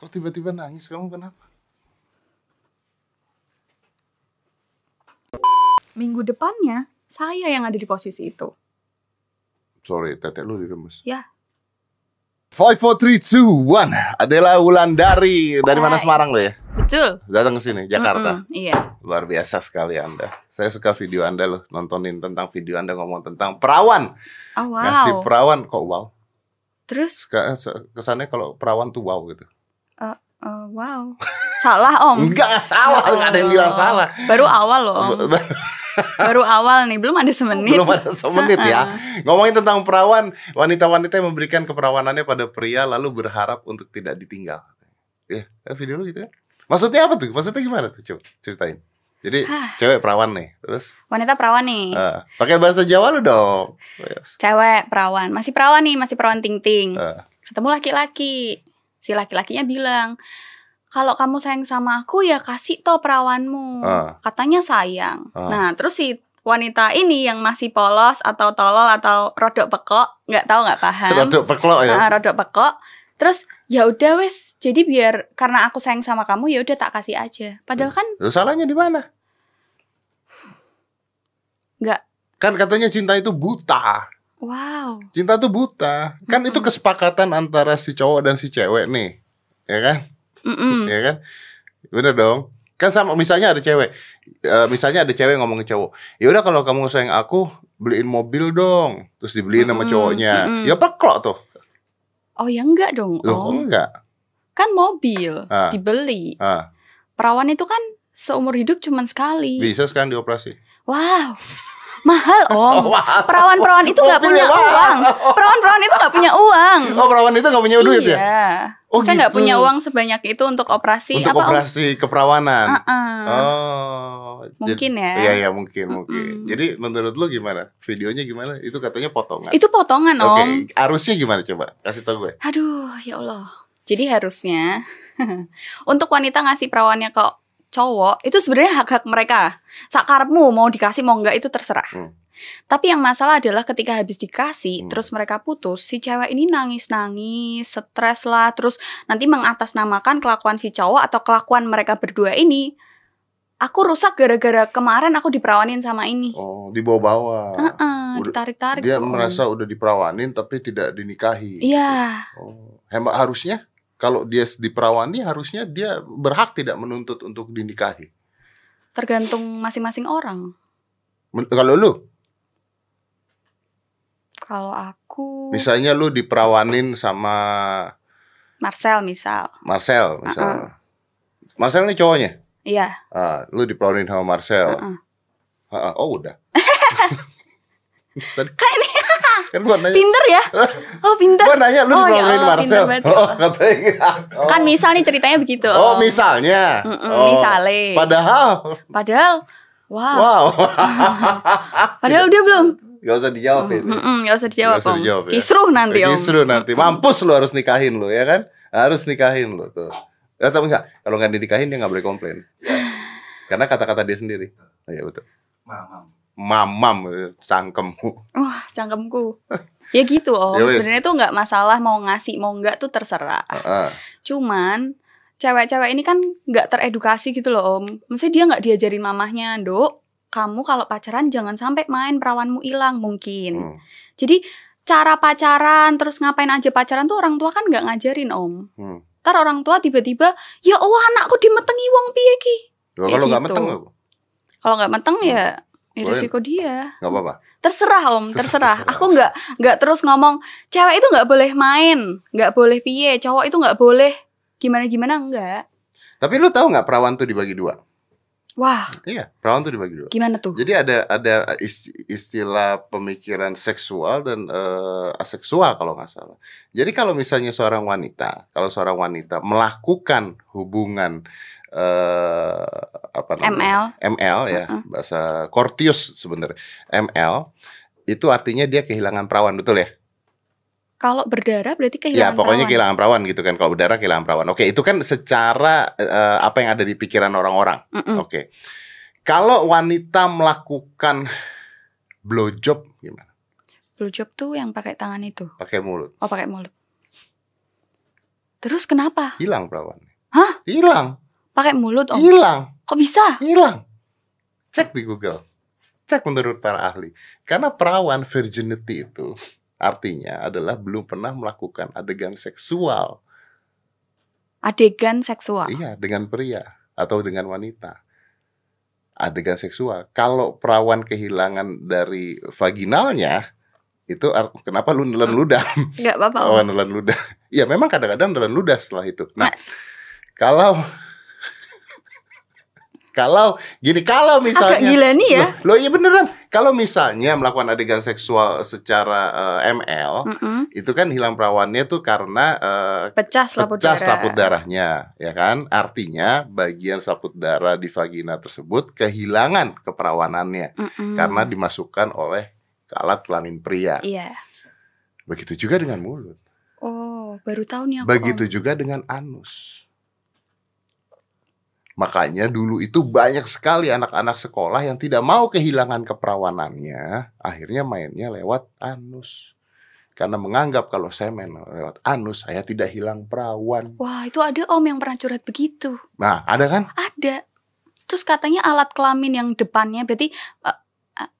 Kok tiba-tiba nangis? Kamu kenapa? Minggu depannya saya yang ada di posisi itu. Sorry, tetek lu diremes. Ya. Five, four, three, two, one. Adalah Wulandari dari mana. Semarang lo ya? Betul. Datang ke sini, Jakarta. Mm-mm, iya. Luar biasa sekali Anda. Saya suka video Anda loh, nontonin tentang video Anda ngomong tentang perawan. Oh wow. Ngasih perawan kok wow. Terus Ke- Kesannya kalau perawan tuh wow gitu. Eh, wow. Salah Om. Enggak, salah, enggak ada yang bilang Allah. salah. Baru awal loh Om. Baru awal nih, belum ada semenit. Belum ada semenit ya. Ngomongin tentang perawan, wanita-wanita yang memberikan keperawanannya pada pria lalu berharap untuk tidak ditinggal. Ya, video lu gitu kan? Maksudnya apa tuh? Maksudnya gimana tuh? Coba ceritain. Jadi Hah. cewek perawan nih, terus Wanita perawan nih. eh, pakai bahasa Jawa lu dong. Yes. Cewek perawan, masih perawan nih, masih perawan ting-ting. Eh, Ketemu laki-laki. Si laki-lakinya bilang, "Kalau kamu sayang sama aku ya kasih toh perawanmu." Ah. Katanya sayang. Ah. Nah, terus si wanita ini yang masih polos atau tolol atau rodok pekok, nggak tahu nggak paham. Rodok peklok ya. Ah, rodok pekok. Terus ya udah wes, jadi biar karena aku sayang sama kamu ya udah tak kasih aja. Padahal kan Lu salahnya di mana? nggak. Kan katanya cinta itu buta. Wow. Cinta itu buta. Kan itu kesepakatan antara si cowok dan si cewek nih. Ya kan? Mm-mm. ya kan bener dong kan sama misalnya ada cewek Eh, misalnya ada cewek ngomong ke cowok ya udah kalau kamu sayang aku beliin mobil dong terus dibeliin sama Mm-mm, cowoknya mm-mm. ya peklok tuh Oh ya enggak dong. loh Om. enggak Kan mobil Ah. dibeli. ah, Perawan itu kan seumur hidup cuman sekali. bisa sekarang dioperasi Wow. Mahal, Om. Oh, wah. Perawan-perawan itu nggak Mobilnya punya mahal. uang. Perawan-perawan itu nggak punya uang. oh perawan itu nggak punya duit iya. ya Oh, Saya nggak gitu. punya uang sebanyak itu untuk operasi untuk apa Om? operasi keperawanan Ah-ah. oh Mungkin jadi- ya. iya iya mungkin mungkin Mm-mm. jadi menurut lu gimana videonya gimana itu katanya potongan Itu potongan, oke Om. arusnya gimana coba kasih tau gue Aduh, ya Allah. Jadi harusnya untuk wanita ngasih perawannya ke cowok itu sebenarnya hak-hak mereka. Sakarepmu mau dikasih mau enggak itu terserah. Hmm. Tapi yang masalah adalah ketika habis dikasih Hmm. terus mereka putus, si cewek ini nangis-nangis, stres lah, terus nanti mengatasnamakan kelakuan si cowok atau kelakuan mereka berdua ini. Aku rusak gara-gara kemarin aku diperawanin sama ini. oh dibawa-bawa Heeh, udah- ditarik-tarik. dia tuh, merasa udah diperawanin tapi tidak dinikahi. Iya. Oh, hemat harusnya kalau dia diperawani harusnya dia berhak tidak menuntut untuk dinikahi. tergantung masing-masing orang. Men- kalau lu, Kalau aku misalnya lu diperawanin sama Marcel misal. Marcel, misalnya. Marcel ini cowoknya. Iya. Ah, lu diperawanin sama Marcel. Heeh. Ah, ah, oh udah. Tadi Kan ini kan gua nanya, pinter ya? Oh pinter. gua nanya lu Oh, ya Allah, Marcel. banget ya Oh, katanya. Oh. Kan misal nih ceritanya begitu. Oh, misalnya. Mm-mm, Oh, misale. Padahal, Padahal, wow. wow. Padahal udah belum. Gak usah dijawab itu. Mm-mm, Gak usah dijawab, Nggak usah dijawab, ya. Kisruh nanti om. Justru nanti mampus lu harus nikahin lu ya kan? Harus nikahin lu tuh. Atau enggak? Kalau nggak dinikahin dia nggak boleh komplain. Karena kata-kata dia sendiri. Oh, Iya betul. Mamam. Mamam eh, cangkemmu. Wah cangkemku. Ya gitu om. Ya wes. Sebenarnya tuh nggak masalah mau ngasih mau nggak tuh terserah. Heeh. Cuman cewek-cewek ini kan nggak teredukasi gitu loh om. Maksudnya dia nggak diajarin mamahnya, dok. Kamu kalau pacaran jangan sampai main perawanmu hilang mungkin. Hmm. Jadi cara pacaran terus ngapain aja pacaran tuh orang tua kan nggak ngajarin om. Hmm. Ntar orang tua tiba-tiba ya oh anakku dimetengi wong piye ki. Kalau Kayak nggak gitu. meteng? Kalau nggak meteng ya, ya Boleh. risiko dia. Nggak apa-apa. Terserah om, Terserah. terserah. Aku nggak nggak terus ngomong cewek itu nggak boleh main, nggak boleh piye, cowok itu nggak boleh gimana gimana enggak. Tapi lu tahu nggak perawan tuh dibagi dua? Wah, Iya, perawan tuh dibagi dua. gimana tuh? Jadi ada ada ist- istilah pemikiran seksual dan eh, aseksual kalau nggak salah. Jadi kalau misalnya seorang wanita, kalau seorang wanita melakukan hubungan eh, apa namanya? ML. ML ya, Mm-mm. bahasa Cortius sebenarnya. ML itu artinya dia kehilangan perawan, betul ya? Kalau berdarah berarti Ya, kehilangan pokoknya perawan. kehilangan perawan gitu kan. Kalau berdarah kehilangan perawan. Oke, itu kan secara eh, apa yang ada di pikiran orang-orang. Mm-mm. Oke. Kalau wanita melakukan blowjob gimana? Blowjob tuh yang pakai tangan itu. Pakai mulut. Oh, pakai mulut. Terus kenapa? Hilang perawannya. Hah? Hilang. Pakai mulut om? Hilang. Kok bisa? Hilang. Cek di Google. Cek menurut para ahli. Karena perawan virginity itu artinya adalah belum pernah melakukan adegan seksual. Adegan seksual. Iya, dengan pria atau dengan wanita. Adegan seksual. Kalau perawan kehilangan dari vaginalnya, itu kenapa lu nelen ludah? Nggak apa-apa. Oh, nelen ludah. Ya, memang kadang-kadang nelen ludah setelah itu. Nah, Ma- kalau kalau gini, kalau Agak misalnya gila nih ya. Loh, loh, iya beneran. Kalau misalnya melakukan adegan seksual secara eh, ML, Mm-mm. itu kan hilang perawannya tuh karena eh, Pecah selaput pecah darah. selaput darahnya, ya kan? Artinya bagian selaput darah di vagina tersebut kehilangan keperawanannya Mm-mm. karena dimasukkan oleh ke alat kelamin pria. Iya. Begitu juga dengan mulut. Oh, baru tahu nih aku. Begitu Om. juga dengan anus. Makanya dulu itu banyak sekali anak-anak sekolah yang tidak mau kehilangan keperawanannya, akhirnya mainnya lewat anus. Karena menganggap kalau saya main lewat anus, saya tidak hilang perawan. Wah, itu ada om yang pernah curhat begitu. Nah, ada kan? Ada. Terus katanya alat kelamin yang depannya berarti eh, eh,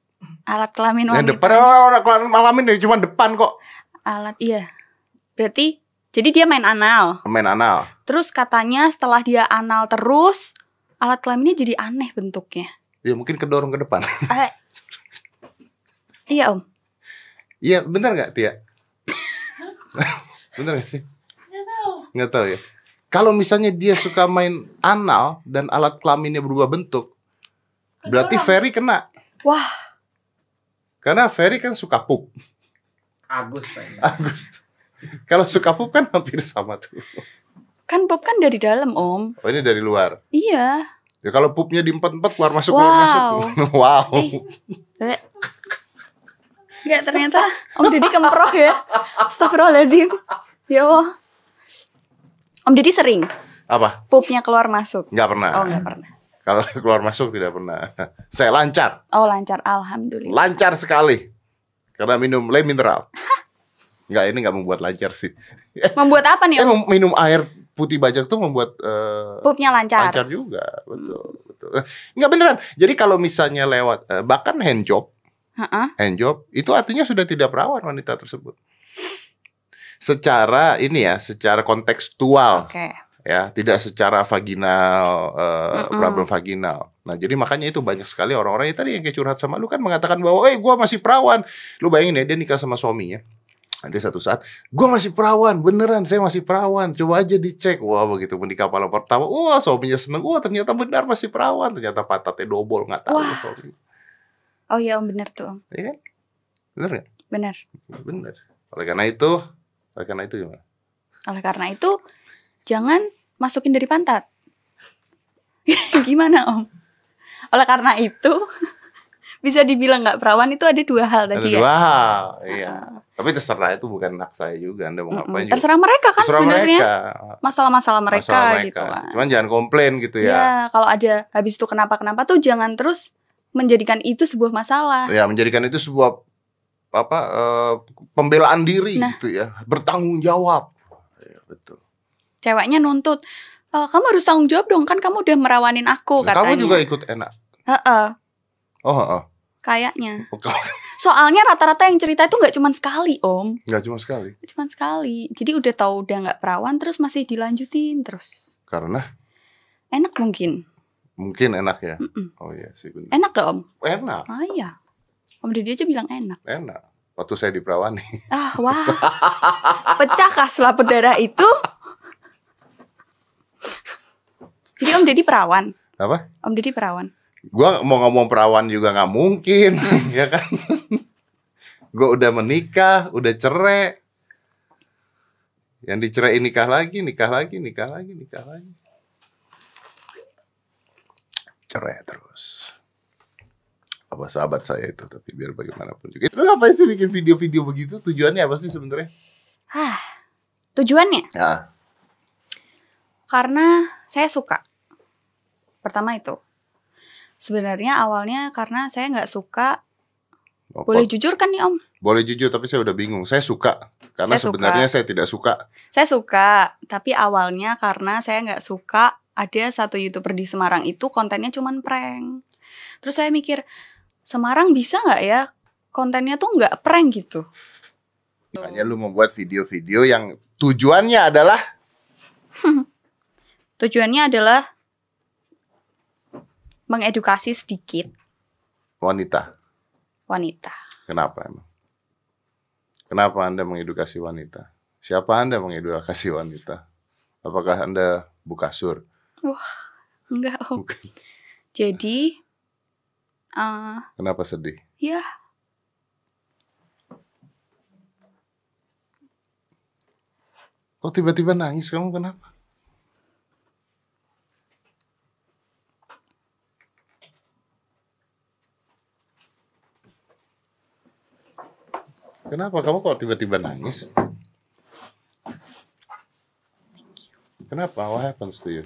alat kelamin Yang wanita. depan oh, orang keluar malam ini cuma depan kok Alat iya. Berarti jadi dia main anal. main anal. Terus katanya setelah dia anal terus alat kelaminnya jadi aneh bentuknya. Ya mungkin kedorong ke depan. Eh, iya om. Iya, benar nggak Tia? benar nggak sih? Nggak tahu. Nggak tahu ya. Kalau misalnya dia suka main anal dan alat kelaminnya berubah bentuk, berarti Kedorong. Ferry kena. Wah, Karena Ferry kan suka pup. Agus. Agus. Kalau suka pup kan hampir sama tuh. Kan Bob kan dari dalam om. Oh ini dari luar. Iya. Ya kalau pupnya di empat-empat keluar masuk keluar Wow. masuk. wow. Eh. Enggak ternyata Om Didi kemproh ya. Astagfirullahaladzim. Ya Allah. Om Didi sering Apa? pupnya keluar masuk. Nggak pernah. Oh enggak pernah. Kalau keluar masuk tidak pernah. Saya lancar. Oh lancar, alhamdulillah. Lancar sekali. Karena minum le mineral. Enggak, ini nggak membuat lancar sih. Membuat apa nih Eh, Om? minum air putih bajak tuh membuat eh, Pupnya lancar. lancar juga, betul, betul. Eh, Nggak beneran. Jadi kalau misalnya lewat eh, bahkan hand job, Heeh. hand job itu artinya sudah tidak perawan wanita tersebut. Secara ini ya, secara kontekstual Oke. ya, tidak secara vaginal eh, Mm-mm. problem vaginal. Nah, jadi makanya itu banyak sekali orang-orang yang tadi yang kayak curhat sama lu kan mengatakan bahwa, "Eh, gua masih perawan." Lu bayangin ya, dia nikah sama suaminya. Nanti satu saat, gua masih perawan, beneran saya masih perawan. Coba aja dicek. Wah, begitu menikah malam pertama, wah suaminya seneng. Wah, ternyata benar masih perawan. Ternyata pantatnya dobol, nggak tahu Wah. suami. Oh iya Om bener tuh Om. Iya kan? Bener nggak? Bener. Bener. Oleh karena itu, oleh karena itu gimana? Oleh karena itu jangan masukin dari pantat. Gimana Om? Oleh karena itu bisa dibilang nggak perawan itu ada dua hal Ada tadi ya. dua hal, iya. Tapi terserah itu bukan hak saya juga. Anda mau ngapain juga. Terserah mereka kan Terserah sebenarnya mereka. masalah-masalah mereka, Masalah gitu kan. Cuman jangan komplain gitu Ya, ya. kalau ada habis itu kenapa-kenapa tuh jangan terus menjadikan itu sebuah masalah. Ya, menjadikan itu sebuah apa eh, pembelaan diri Nah. gitu ya. Bertanggung jawab. Ya, betul. Ceweknya nuntut, "Eh, kamu harus tanggung jawab dong kan kamu udah merawanin aku Nah, katanya. kamu juga ikut enak. Heeh, Oh, oh. Kayaknya. oh. Soalnya rata-rata yang cerita itu nggak cuma sekali, Om. Nggak cuma sekali. Cuma sekali. Jadi udah tahu udah nggak perawan terus masih dilanjutin terus. Karena Enak mungkin. mungkin enak ya. Mm-mm. Oh iya sih. Enak gak, Om? Enak, Ah iya. Om Didi aja bilang enak. enak. Waktu saya diperawani. Ah, wah. Pecah kah selaput darah itu? Jadi Om Didi perawan. Apa? Om Didi perawan. Gua mau ngomong perawan juga nggak mungkin, ya kan? Gua udah menikah, udah cerai. Yang dicerai nikah lagi, nikah lagi, nikah lagi, nikah lagi. Cerai terus. Apa sahabat saya itu, tapi biar bagaimanapun juga. Itu ngapain sih bikin video-video begitu? Tujuannya apa sih sebenarnya? Hah. Tujuannya Ya, karena saya suka. Pertama itu. Sebenarnya awalnya karena saya nggak suka. apa- Boleh jujur kan nih Om? boleh jujur, tapi saya udah bingung. Saya suka. Karena Saya suka. sebenarnya saya tidak suka. Saya suka, tapi awalnya karena saya nggak suka ada satu youtuber di Semarang itu kontennya cuman prank. Terus saya mikir Semarang bisa nggak ya kontennya tuh nggak prank gitu. Makanya lu membuat video-video yang tujuannya adalah Tujuannya adalah mengedukasi sedikit wanita. wanita. Kenapa emang? Kenapa Anda mengedukasi wanita? Siapa Anda mengedukasi wanita? Apakah Anda buka sur? Enggak, Om. Bukan. Jadi eh Kenapa sedih? ya Kok tiba-tiba nangis kamu kenapa? Kenapa kamu kok tiba-tiba nangis? Kenapa? What happens to you?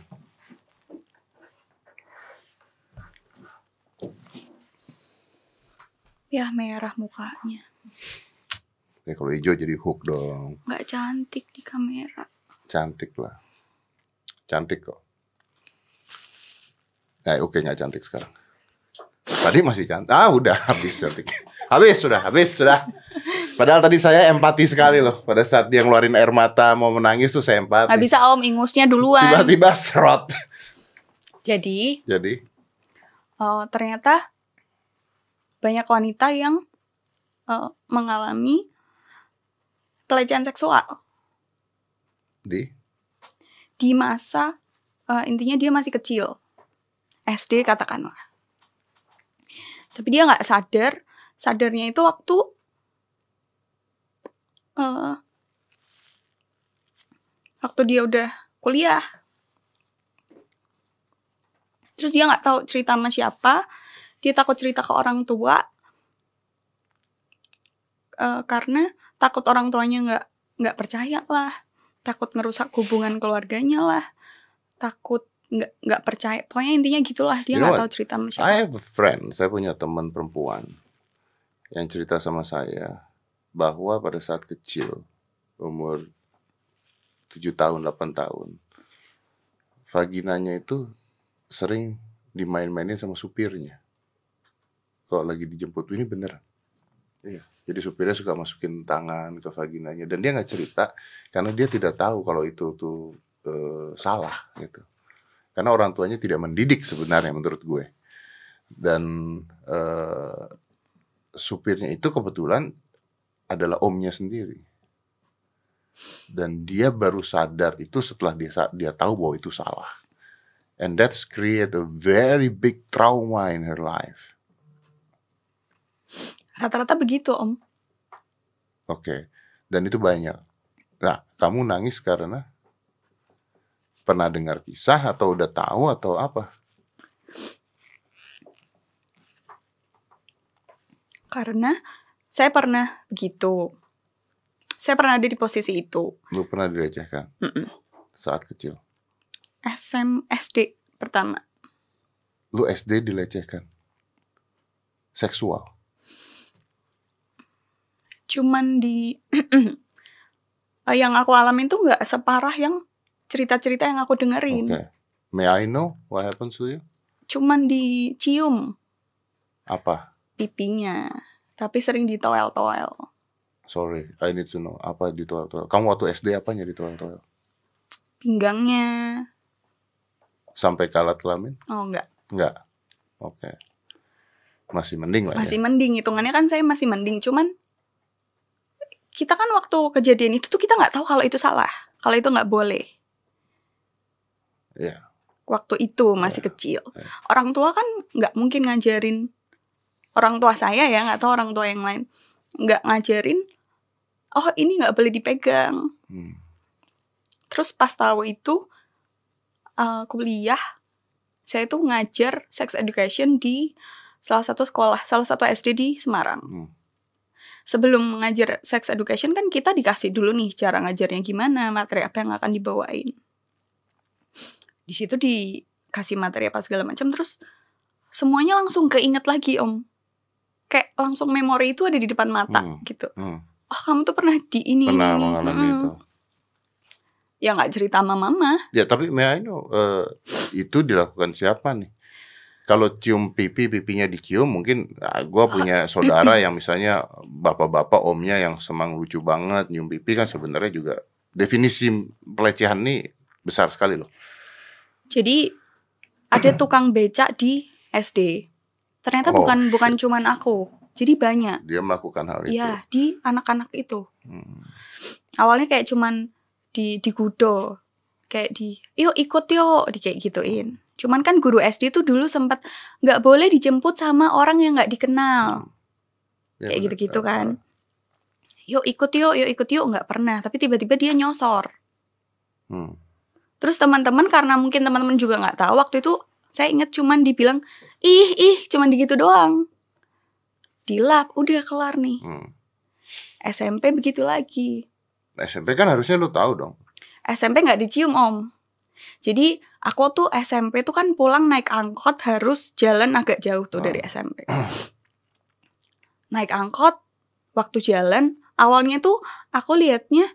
ya merah mukanya. Ya kalau hijau jadi hook dong. nggak cantik di kamera. Cantik lah. Cantik kok. Nah, oke nggak cantik sekarang. Tadi masih cantik. Ah, udah habis cantik. Habis sudah, habis sudah. Padahal tadi saya empati sekali loh. Pada saat dia ngeluarin air mata mau menangis tuh saya empati. Nggak bisa Om ingusnya duluan. Tiba-tiba serot. Jadi Jadi, eh, ternyata banyak wanita yang eh, mengalami pelecehan seksual di di masa eh, intinya dia masih kecil SD katakanlah tapi dia nggak sadar sadarnya itu waktu eh, waktu dia udah kuliah. Terus dia nggak tahu cerita sama siapa. Dia takut cerita ke orang tua. Eh, karena takut orang tuanya nggak nggak percaya lah. Takut ngerusak hubungan keluarganya lah. Takut nggak nggak percaya. Pokoknya intinya gitulah. Dia You know nggak tahu cerita sama siapa. I have a friend, saya punya teman perempuan yang cerita sama saya bahwa pada saat kecil, umur 7 tahun, 8 tahun, vaginanya itu sering dimain-mainin sama supirnya. Kalau lagi dijemput, ini beneran. Iya, jadi supirnya suka masukin tangan ke vaginanya dan dia nggak cerita karena dia tidak tahu kalau itu tuh eh, salah gitu. Karena orang tuanya tidak mendidik sebenarnya menurut gue. Dan eh, supirnya itu kebetulan adalah omnya sendiri. Dan dia baru sadar itu setelah dia dia tahu bahwa itu salah. And that's create a very big trauma in her life. rata-rata begitu om Oke. Dan itu banyak. Nah, kamu nangis karena pernah dengar kisah atau udah tahu atau apa? karena saya pernah begitu saya pernah ada di posisi itu Lu pernah dilecehkan Mm-mm. saat kecil? SM SD pertama Lu SD dilecehkan? Seksual? cuman di eh, yang aku alamin tuh nggak separah yang cerita-cerita yang aku dengerin May I know what happens to you? cuman dicium Apa? pipinya tapi sering ditoel-toel Sorry, I need to know. Apa di toel-toel? Kamu waktu SD apanya di toel-toel? pinggangnya Sampai kalat kelamin? oh enggak Enggak. Oke. Masih mending lah masih ya. mending hitungannya kan saya masih mending cuman kita kan waktu kejadian itu tuh kita nggak tahu kalau itu salah kalau itu nggak boleh Iya. waktu itu masih Iya, kecil iya. orang tua kan nggak mungkin ngajarin orang tua saya ya nggak tahu orang tua yang lain nggak ngajarin oh ini nggak boleh dipegang Hmm. terus pas tahu itu eh, kuliah saya tuh ngajar sex education di salah satu sekolah salah satu SD di Semarang Hmm. sebelum mengajar sex education kan kita dikasih dulu nih cara ngajarnya gimana, materi apa yang akan dibawain. Di situ dikasih materi apa segala macam terus semuanya langsung keinget lagi om kayak langsung memori itu ada di depan mata hmm. gitu hmm. oh kamu tuh pernah di ini pernah ini, mengalami hmm. itu ya nggak cerita sama mama. Ya tapi Mia uh, itu dilakukan siapa nih? Kalau cium pipi, pipinya dicium, mungkin nah, gue punya saudara yang misalnya bapak-bapak omnya yang semang lucu banget nyium pipi kan sebenarnya juga definisi pelecehan nih besar sekali loh. Jadi ada tukang becak di SD. Ternyata oh, bukan shit. bukan cuman aku. Jadi banyak. Dia melakukan hal iya, itu. Iya, di anak-anak itu. Hmm. Awalnya kayak cuman di di gudo kayak di yuk ikut yuk di kayak gituin cuman kan guru SD itu dulu sempat nggak boleh dijemput sama orang yang nggak dikenal hmm. ya, kayak gitu-gitu kan yuk ikut yuk yuk ikut yuk nggak pernah tapi tiba-tiba dia nyosor hmm. terus teman-teman karena mungkin teman-teman juga nggak tahu waktu itu saya ingat cuman dibilang ih ih cuman digitu doang. Dilap udah kelar nih. Hmm. SMP begitu lagi. SMP kan harusnya lu tahu dong. SMP nggak dicium om. Jadi aku tuh SMP tuh kan pulang naik angkot harus jalan agak jauh tuh oh. dari hmm. SMP naik angkot waktu jalan awalnya tuh aku liatnya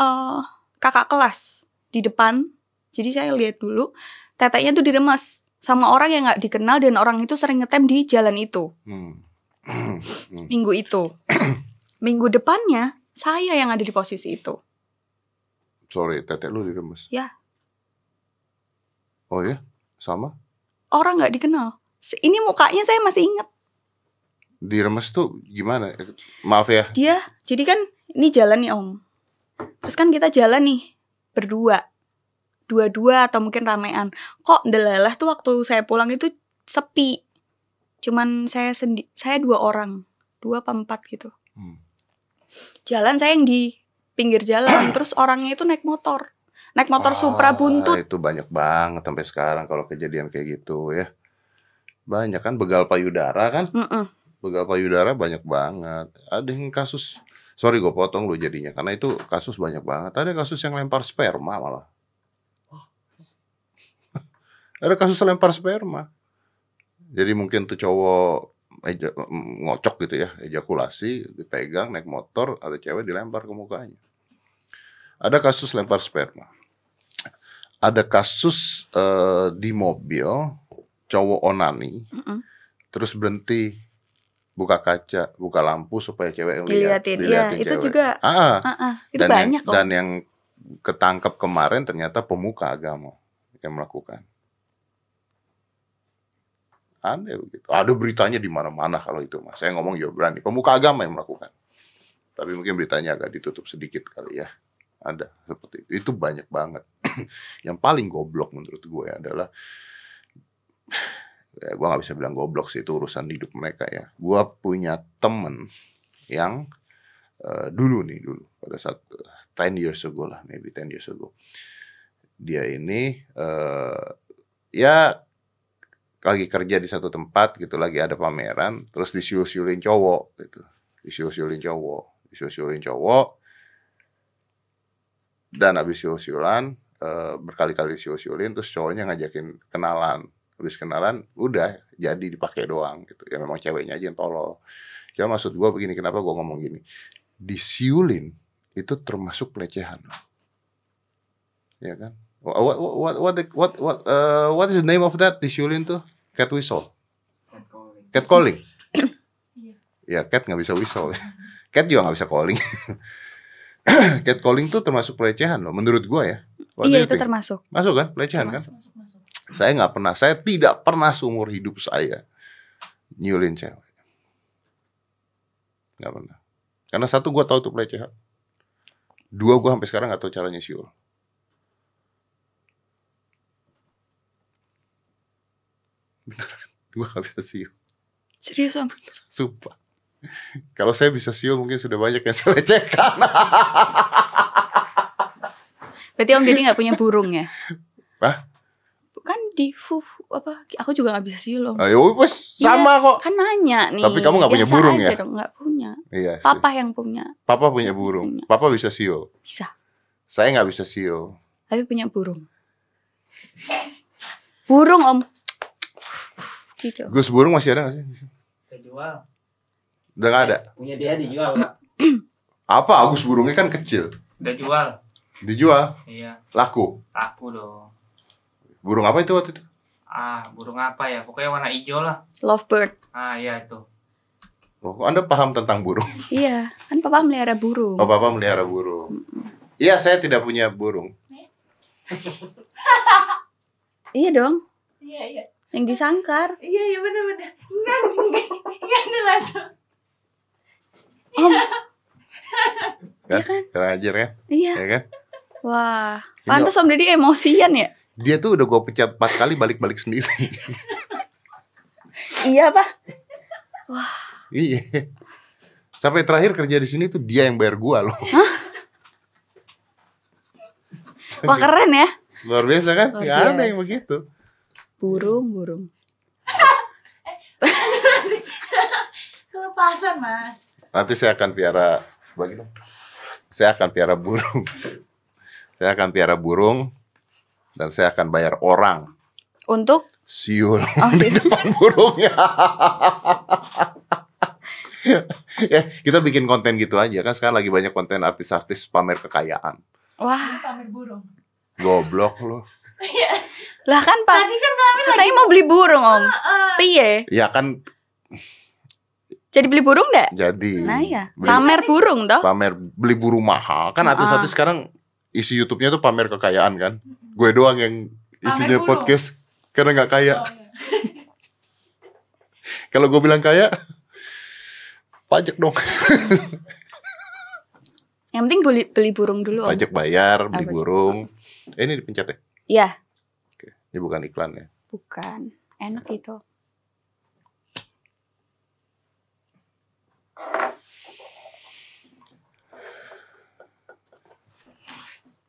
uh, kakak kelas di depan. Jadi saya lihat dulu teteknya tuh diremes sama orang yang nggak dikenal dan orang itu sering ngetem di jalan itu. Hmm. Hmm. Minggu itu. Minggu depannya saya yang ada di posisi itu. Sorry, tetek lu diremes. Ya. Oh ya, sama? Orang nggak dikenal. Ini mukanya saya masih inget. Diremes tuh gimana? Maaf ya. Dia, jadi kan ini jalan nih om. Terus kan kita jalan nih berdua dua-dua atau mungkin ramean. Kok delalah tuh waktu saya pulang itu sepi. Cuman saya sendi saya dua orang. Dua apa empat gitu. Hmm. jalan saya yang di pinggir jalan terus orangnya itu naik motor. Naik motor oh, Supra buntut. itu banyak banget sampai sekarang kalau kejadian kayak gitu ya. Banyak kan begal payudara kan? Mm -mm. begal payudara banyak banget. Ada yang kasus sorry gue potong lu jadinya karena itu kasus banyak banget. Ada kasus yang lempar sperma malah. Ada kasus lempar sperma. Jadi mungkin tuh cowok mm, ngocok gitu ya, ejakulasi, dipegang, naik motor, ada cewek dilempar ke mukanya. Ada kasus lempar sperma. Ada kasus uh, di mobil cowok onani, mm -mm. terus berhenti buka kaca, buka lampu supaya cewek yang dilihatin. Iya, itu juga. Ah, ah, ah. Itu dan banyak yang, kok. Dan yang ketangkep kemarin ternyata pemuka agama yang melakukan. Aneh begitu. Ada beritanya di mana-mana kalau itu mas. Saya ngomong ya berani. Pemuka agama yang melakukan. Tapi mungkin beritanya agak ditutup sedikit kali ya. Ada seperti itu. Itu banyak banget. yang paling goblok menurut gue adalah ya, gue nggak bisa bilang goblok sih itu urusan hidup mereka ya. Gue punya temen yang uh, dulu nih dulu pada saat eh, uh, 10 years ago lah, maybe 10 years ago. Dia ini uh, ya lagi kerja di satu tempat gitu lagi ada pameran terus disiul-siulin cowok gitu. Disiul-siulin cowok disiul-siulin cowok. Dan abis siul-siulan e, eh, berkali-kali siul-siulin terus cowoknya ngajakin kenalan. Habis kenalan udah jadi dipakai doang gitu. Ya memang ceweknya aja yang tolol. Ya maksud gua begini kenapa gua ngomong gini? Disiulin itu termasuk pelecehan. Ya kan? What what what what what uh, what is the name of that di Shulin tuh? Cat whistle. Cat calling. Iya. ya cat nggak bisa whistle. cat juga nggak bisa calling. cat calling tuh termasuk pelecehan loh menurut gua ya. What iya itu think? termasuk. Masuk kan pelecehan kan? termasuk. kan? Masuk, masuk. Saya nggak pernah, saya tidak pernah seumur hidup saya nyulin cewek. Nggak pernah. Karena satu gua tahu tuh pelecehan. Dua gua sampai sekarang nggak tahu caranya siul. beneran gue gak bisa siul serius om? Sumpah. Kalau saya bisa siul mungkin sudah banyak yang saya lecehkan berarti om jadi nggak punya burung ya? Hah? kan di fuh apa aku juga nggak bisa siul om. Ah, ya Ayo bos iya, sama ya, kok. kan nanya nih. Tapi kamu nggak punya burung ya? nggak punya. Iya, papa sih. yang punya. Papa punya burung. Punya. papa bisa siul? Bisa. Saya nggak bisa siul. Tapi punya burung. Burung om gitu. Gus Burung masih ada gak sih? Dijual. Udah gak ada. Eh, punya dia dijual. Apa Gus Burungnya kan kecil. Udah jual. Dijual. Iya. Laku. Laku dong. Burung apa itu waktu itu? Ah, burung apa ya? Pokoknya warna hijau lah. Lovebird. Ah, iya itu. Oh, Anda paham tentang burung? Iya, kan papa melihara burung. Oh, papa melihara burung. Iya, saya tidak punya burung. iya dong. Iya, iya yang disangkar. Iya, iya benar-benar. Enggak, enggak. Iya, ada lanjut. Om. Kan? Iya kan? Kurang ajar kan? Iya. Ya kan? Wah, pantas Om Deddy emosian ya? Dia tuh udah gue pecat empat kali balik-balik sendiri. Iya, Pak. iya. Sampai terakhir kerja di sini tuh dia yang bayar gua loh. Wah, keren ya. Luar biasa kan? Luar Gak ada biasa. yang begitu. Burung, burung. Kelepasan, Mas. Nanti saya akan piara bagi dong. Saya akan piara burung. Saya akan piara burung dan saya akan bayar orang Untuk siul Oh, di depan burungnya. ya, kita bikin konten gitu aja kan sekarang lagi banyak konten artis-artis pamer kekayaan. wah, pamer burung. Goblok loh. Lah kan Pak. Tadi kan Rami Katanya mau beli burung, Om. eh, Piye? Ya kan Jadi beli burung enggak? jadi Nah ya, beli- pamer burung toh. pamer beli burung mahal kan artis-artis sekarang isi YouTube-nya tuh pamer kekayaan kan gue doang yang isinya burung. podcast karena nggak kaya oh, iya. kalau gue bilang kaya pajak dong Yang penting beli beli burung dulu, Om. pajak bayar beli Apa? burung eh, ini dipencet ya Iya, ini bukan iklan ya bukan. Enak itu.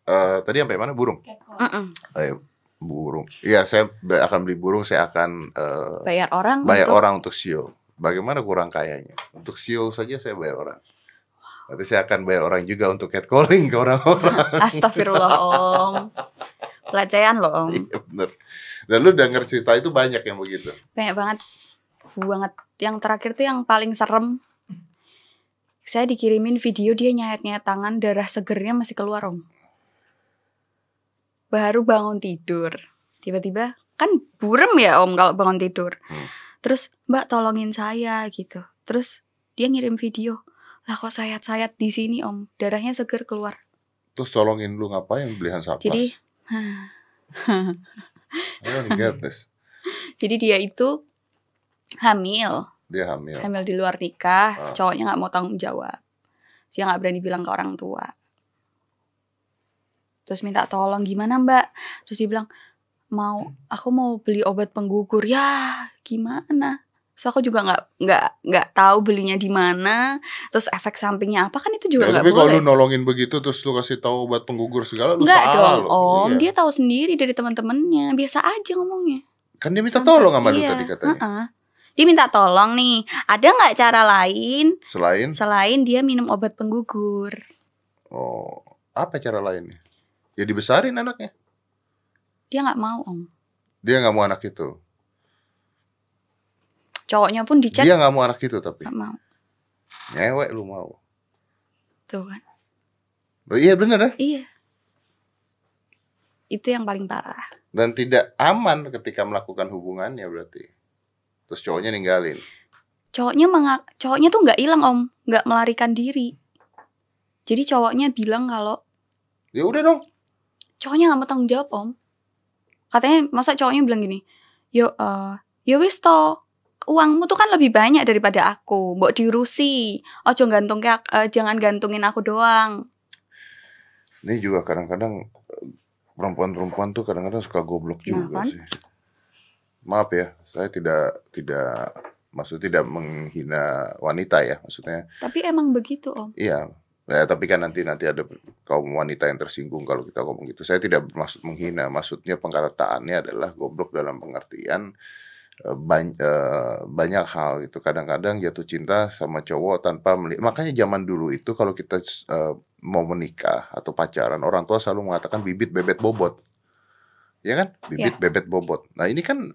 Eh, tadi sampai mana burung. Mm-mm. eh, burung iya saya akan beli burung saya akan eh, Bayar orang bayar untuk orang untuk siul bagaimana kurang kayanya untuk siul saja saya bayar orang Nanti saya akan bayar orang juga untuk catcalling ke orang-orang. Astagfirullah, Om. Pelecehan loh, Om. Iya bener. Dan lu denger cerita itu banyak yang begitu. Banyak banget. Banget. Yang terakhir tuh yang paling serem. Saya dikirimin video dia nyayat-nyayat tangan, darah segernya masih keluar, Om. Baru bangun tidur. Tiba-tiba, kan burem ya, Om, kalau bangun tidur. Hmm. Terus, Mbak tolongin saya, gitu. Terus, dia ngirim video. Lah kok sayat-sayat di sini, Om? Darahnya seger keluar. Terus tolongin lu ngapain beli Hansaplast? Jadi, I don't get this. jadi dia itu hamil. Dia hamil. hamil di luar nikah, Ah. cowoknya nggak mau tanggung jawab, dia nggak berani bilang ke orang tua. Terus minta tolong gimana mbak? Terus dia bilang mau, aku mau beli obat penggugur. Ya gimana? So aku juga nggak nggak nggak tahu belinya di mana. Terus efek sampingnya apa kan itu juga Ya, nggak tapi kalau lu nolongin begitu terus lu kasih tahu obat penggugur segala lu Nggak salah dong, loh. om. Iya. Dia tahu sendiri dari teman-temannya. Biasa aja ngomongnya. Kan dia minta tolong sama lu Iya, tadi katanya. heeh. Dia minta tolong nih. Ada nggak cara lain Selain selain dia minum obat penggugur? oh, apa cara lainnya? Ya dibesarin anaknya. Dia nggak mau om. Dia nggak mau anak itu. Cowoknya pun dicat Dia nggak mau anak itu tapi nggak mau. ngewek lu mau. Tuh kan. Loh, iya bener ya. Iya. Itu yang paling parah. Dan tidak aman ketika melakukan hubungannya berarti. Terus cowoknya ninggalin. Cowoknya mengak cowoknya tuh nggak hilang om, nggak melarikan diri. Jadi cowoknya bilang kalau Ya udah dong. cowoknya nggak mau tanggung jawab om. Katanya masa cowoknya bilang gini, yo eh yo wis to uangmu tuh kan lebih banyak daripada aku, mbok diurusi. Ojo gantung ke ak- eh, jangan gantungin aku doang. Ini juga kadang-kadang eh, perempuan-perempuan tuh kadang-kadang suka goblok Nah, juga kan? sih. Maaf ya, saya tidak tidak maksud tidak menghina wanita ya, maksudnya Tapi emang begitu om. iya. Ya, tapi kan nanti nanti ada kaum wanita yang tersinggung kalau kita ngomong gitu. Saya tidak maksud menghina, maksudnya pengkataannya adalah goblok dalam pengertian eh, eh, banyak hal itu kadang-kadang jatuh cinta sama cowok tanpa melihat makanya zaman dulu itu kalau kita eh, mau menikah atau pacaran orang tua selalu mengatakan bibit bebet bobot. Ya kan? Bibit bebet bobot. Nah ini kan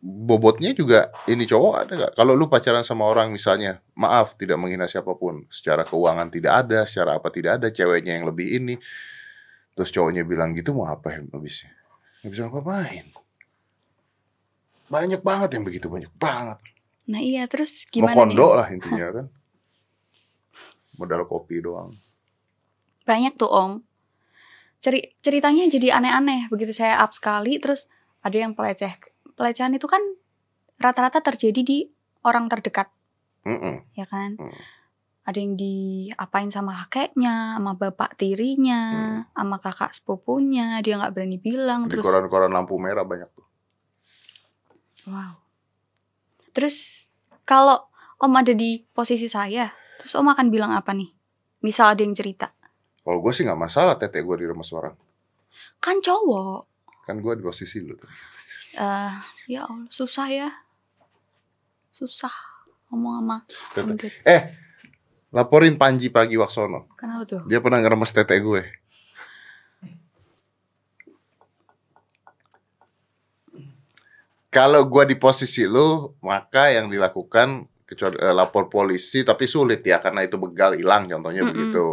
bobotnya juga ini cowok ada nggak? Kalau lu pacaran sama orang misalnya, maaf tidak menghina siapa pun, secara keuangan tidak ada, secara apa tidak ada, ceweknya yang lebih ini, terus cowoknya bilang gitu mau apa ya habisnya? Nggak bisa apa-apain. Banyak banget yang begitu banyak banget. Nah iya terus Mau gimana kondo nih? lah intinya kan. Modal kopi doang. Banyak tuh om. Ceri ceritanya jadi aneh-aneh. Begitu saya up sekali terus ada yang peleceh. Pelecehan itu kan rata-rata terjadi di orang terdekat, Mm-mm. ya kan? Hmm. Ada yang diapain sama kakeknya, sama bapak tirinya, sama kakak sepupunya, dia nggak berani bilang. Di terus koran-koran lampu merah banyak tuh. Wow. Terus kalau Om ada di posisi saya, terus Om akan bilang apa nih? Misal ada yang cerita, Kalau gue sih nggak masalah tete gue di rumah seorang. kan cowok. Kan gue di posisi lu tuh. eh ya Allah, susah ya. Susah ngomong sama Tete. Eh, laporin Panji Pragiwaksono. Kenapa tuh? Dia pernah ngeremes tete gue. Kalau gua di posisi lu, maka yang dilakukan kecuali eh, lapor polisi, tapi sulit ya karena itu begal hilang, contohnya Mm-mm. begitu.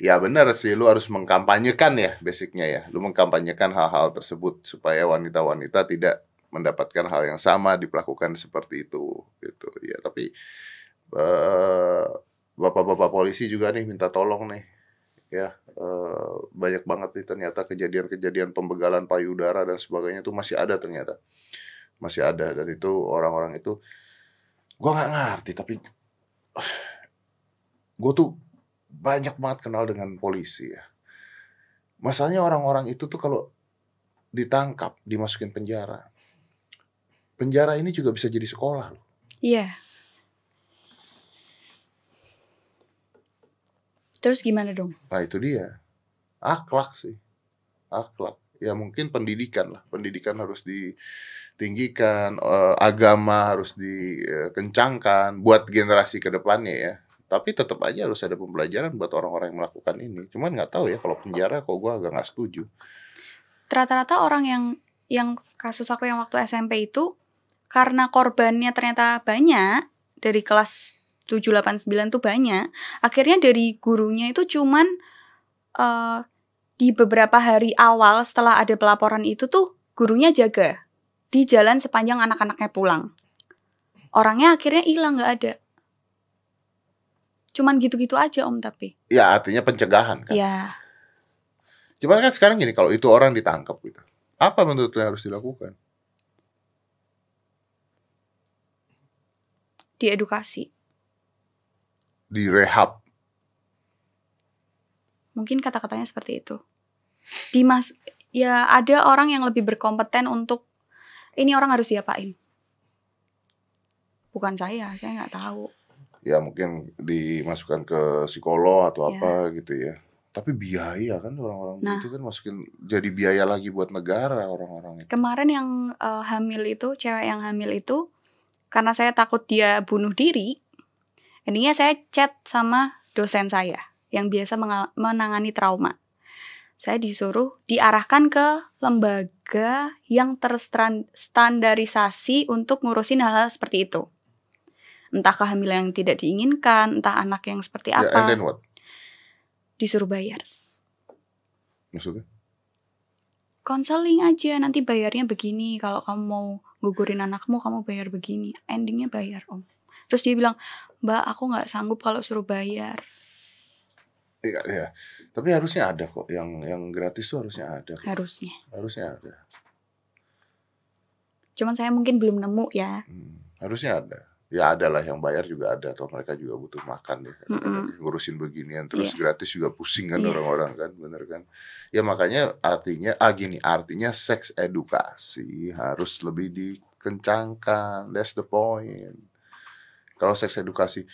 Ya benar sih, lu harus mengkampanyekan ya, basicnya ya. Lu mengkampanyekan hal-hal tersebut supaya wanita-wanita tidak mendapatkan hal yang sama diperlakukan seperti itu, gitu. Ya tapi eh, bapak-bapak polisi juga nih minta tolong nih ya eh, banyak banget nih ternyata kejadian-kejadian pembegalan payudara dan sebagainya itu masih ada ternyata masih ada. Dan itu orang-orang itu gua nggak ngerti tapi gue tuh banyak banget kenal dengan polisi ya. Masalahnya orang-orang itu tuh kalau ditangkap dimasukin penjara penjara ini juga bisa jadi sekolah loh. Iya. Terus gimana dong? Nah itu dia. Akhlak sih. Akhlak ya mungkin pendidikan lah. Pendidikan harus ditinggikan eh, agama harus dikencangkan buat generasi ke depannya ya. Tapi tetap aja harus ada pembelajaran buat orang-orang yang melakukan ini. Cuman nggak tahu ya kalau penjara kok gua agak nggak setuju. Rata-rata orang yang yang kasus aku yang waktu SMP itu karena korbannya ternyata banyak dari kelas 7 8 9 tuh banyak, akhirnya dari gurunya itu cuman eh, di beberapa hari awal setelah ada pelaporan itu tuh gurunya jaga di jalan sepanjang anak-anaknya pulang. Orangnya akhirnya hilang nggak ada. Cuman gitu-gitu aja om tapi. ya artinya pencegahan kan Ya cuman kan sekarang gini kalau itu orang ditangkap gitu apa menurut lo yang harus dilakukan diedukasi. direhab Mungkin kata-katanya seperti itu. Dimas ya ada orang yang lebih berkompeten untuk ini orang harus diapain. Bukan saya, saya nggak tahu. ya mungkin dimasukkan ke psikolog atau Ya. apa gitu ya tapi biaya kan orang-orang Nah. itu kan masukin jadi biaya lagi buat negara orang-orang itu Kemarin yang eh, hamil itu, cewek yang hamil itu, karena saya takut dia bunuh diri, ininya saya chat sama dosen saya yang biasa menangani trauma. Saya disuruh diarahkan ke lembaga yang terstandarisasi untuk ngurusin hal-hal seperti itu. Entah kehamilan yang tidak diinginkan, entah anak yang seperti ya and apa, then what? Disuruh bayar. maksudnya? Konseling aja nanti bayarnya begini. Kalau kamu mau gugurin anakmu kamu bayar begini. Endingnya bayar om. Terus dia bilang mbak aku nggak sanggup kalau suruh bayar Iya, iya. Tapi harusnya ada kok yang yang gratis tuh harusnya ada. harusnya Harusnya ada. cuman saya mungkin belum nemu ya Hmm, harusnya ada. Ya ada lah yang bayar juga ada atau mereka juga butuh makan ya. Mm-mm. Ngurusin beginian terus Iya. gratis juga pusing kan Iya. orang-orang kan, bener kan? Ya makanya artinya ah gini, artinya seks edukasi harus lebih dikencangkan. That's the point. Kalau seks edukasi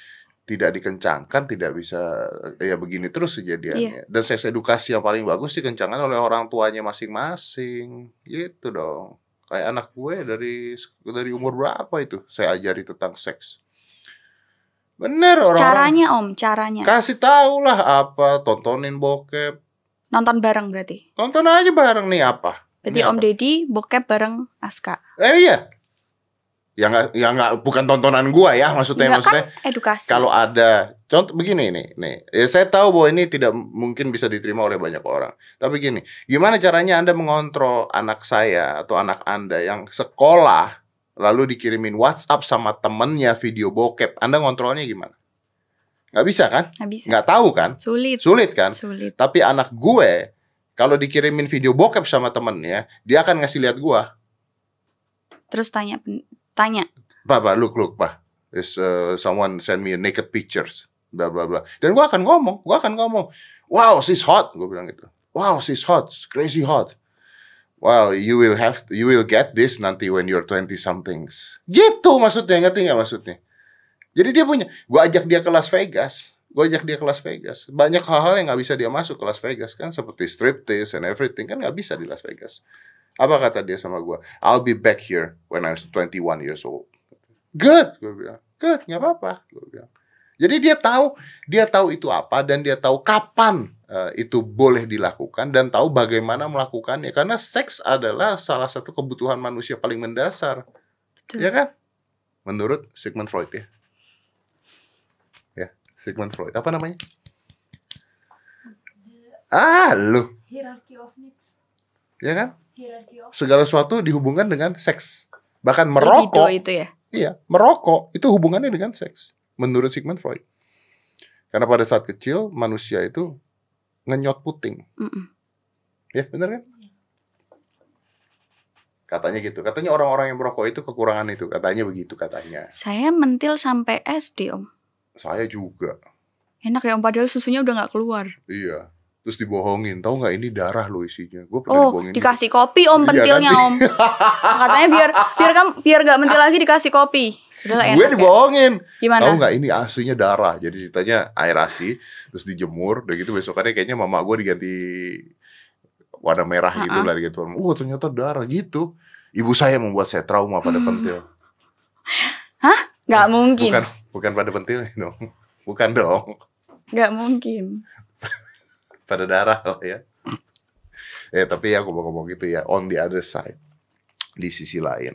tidak dikencangkan tidak bisa ya begini terus kejadiannya. Dan seks edukasi yang paling bagus dikencangkan oleh orang tuanya masing-masing. Gitu dong. Kayak anak gue dari dari umur berapa itu saya ajari tentang seks. Bener orang caranya om caranya kasih tahu lah apa tontonin bokep nonton bareng berarti tonton aja bareng nih apa berarti Ini om apa? deddy bokep bareng aska eh iya yang nggak yang nggak bukan tontonan gua ya maksudnya Enggak maksudnya kan edukasi. kalau ada contoh begini nih nih ya saya tahu bahwa ini tidak mungkin bisa diterima oleh banyak orang tapi gini gimana caranya anda mengontrol anak saya atau anak anda yang sekolah lalu dikirimin WhatsApp sama temennya video bokep anda ngontrolnya gimana nggak bisa kan nggak bisa. nggak tahu kan Sulit. sulit kan Sulit. tapi anak gue kalau dikirimin video bokep sama temennya dia akan ngasih lihat gua Terus tanya tanya. Pak, Pak, look, look, Pak. Is uh, someone send me naked pictures, bla bla bla. Dan gua akan ngomong, gua akan ngomong, wow, she's hot, gua bilang gitu. Wow, she's hot, crazy hot. Wow, you will have, you will get this nanti when you're 20 somethings. Gitu maksudnya, ngerti nggak maksudnya? Jadi dia punya, gua ajak dia ke Las Vegas, gua ajak dia ke Las Vegas. Banyak hal-hal yang nggak bisa dia masuk ke Las Vegas kan, seperti striptease and everything kan nggak bisa di Las Vegas. Apa kata dia sama gua? I'll be back here when I was 21 years old. Good, gue bilang. Good, nggak apa-apa. Gue bilang. Jadi dia tahu, dia tahu itu apa dan dia tahu kapan eh, itu boleh dilakukan dan tahu bagaimana melakukannya. Karena seks adalah salah satu kebutuhan manusia paling mendasar, Betul. ya kan? Menurut Sigmund Freud ya. Ya, Sigmund Freud. Apa namanya? Ah, lu, Hierarchy of needs. ya kan? Segala sesuatu dihubungkan dengan seks. Bahkan Libido merokok itu ya. Iya, merokok itu hubungannya dengan seks menurut Sigmund Freud. Karena pada saat kecil manusia itu ngenyot puting. Mm-mm. Ya, benar kan? Katanya gitu. Katanya orang-orang yang merokok itu kekurangan itu. Katanya begitu katanya. Saya mentil sampai SD om. Saya juga. Enak ya om padahal susunya udah nggak keluar. Iya. Terus dibohongin. Tahu nggak ini darah lo isinya. Gue pernah Oh dibohongin. dikasih kopi om Iya, pentilnya kan? om. Katanya biar biar kamu biar nggak mentil lagi dikasih kopi. Udah Gue enak ya. dibohongin. Gimana? Tahu nggak ini aslinya darah. Jadi ditanya air asi, terus dijemur, udah gitu besokannya kayaknya mama gue diganti warna merah gitu Ha-ha. lah gitu. Oh ternyata darah gitu. Ibu saya membuat saya trauma pada pentil. Nggak mungkin. Bukan bukan pada pentil dong. Bukan dong. Nggak mungkin. Pada darah lah ya. eh tapi ya aku mau ngomong gitu ya. On the other side, di sisi lain,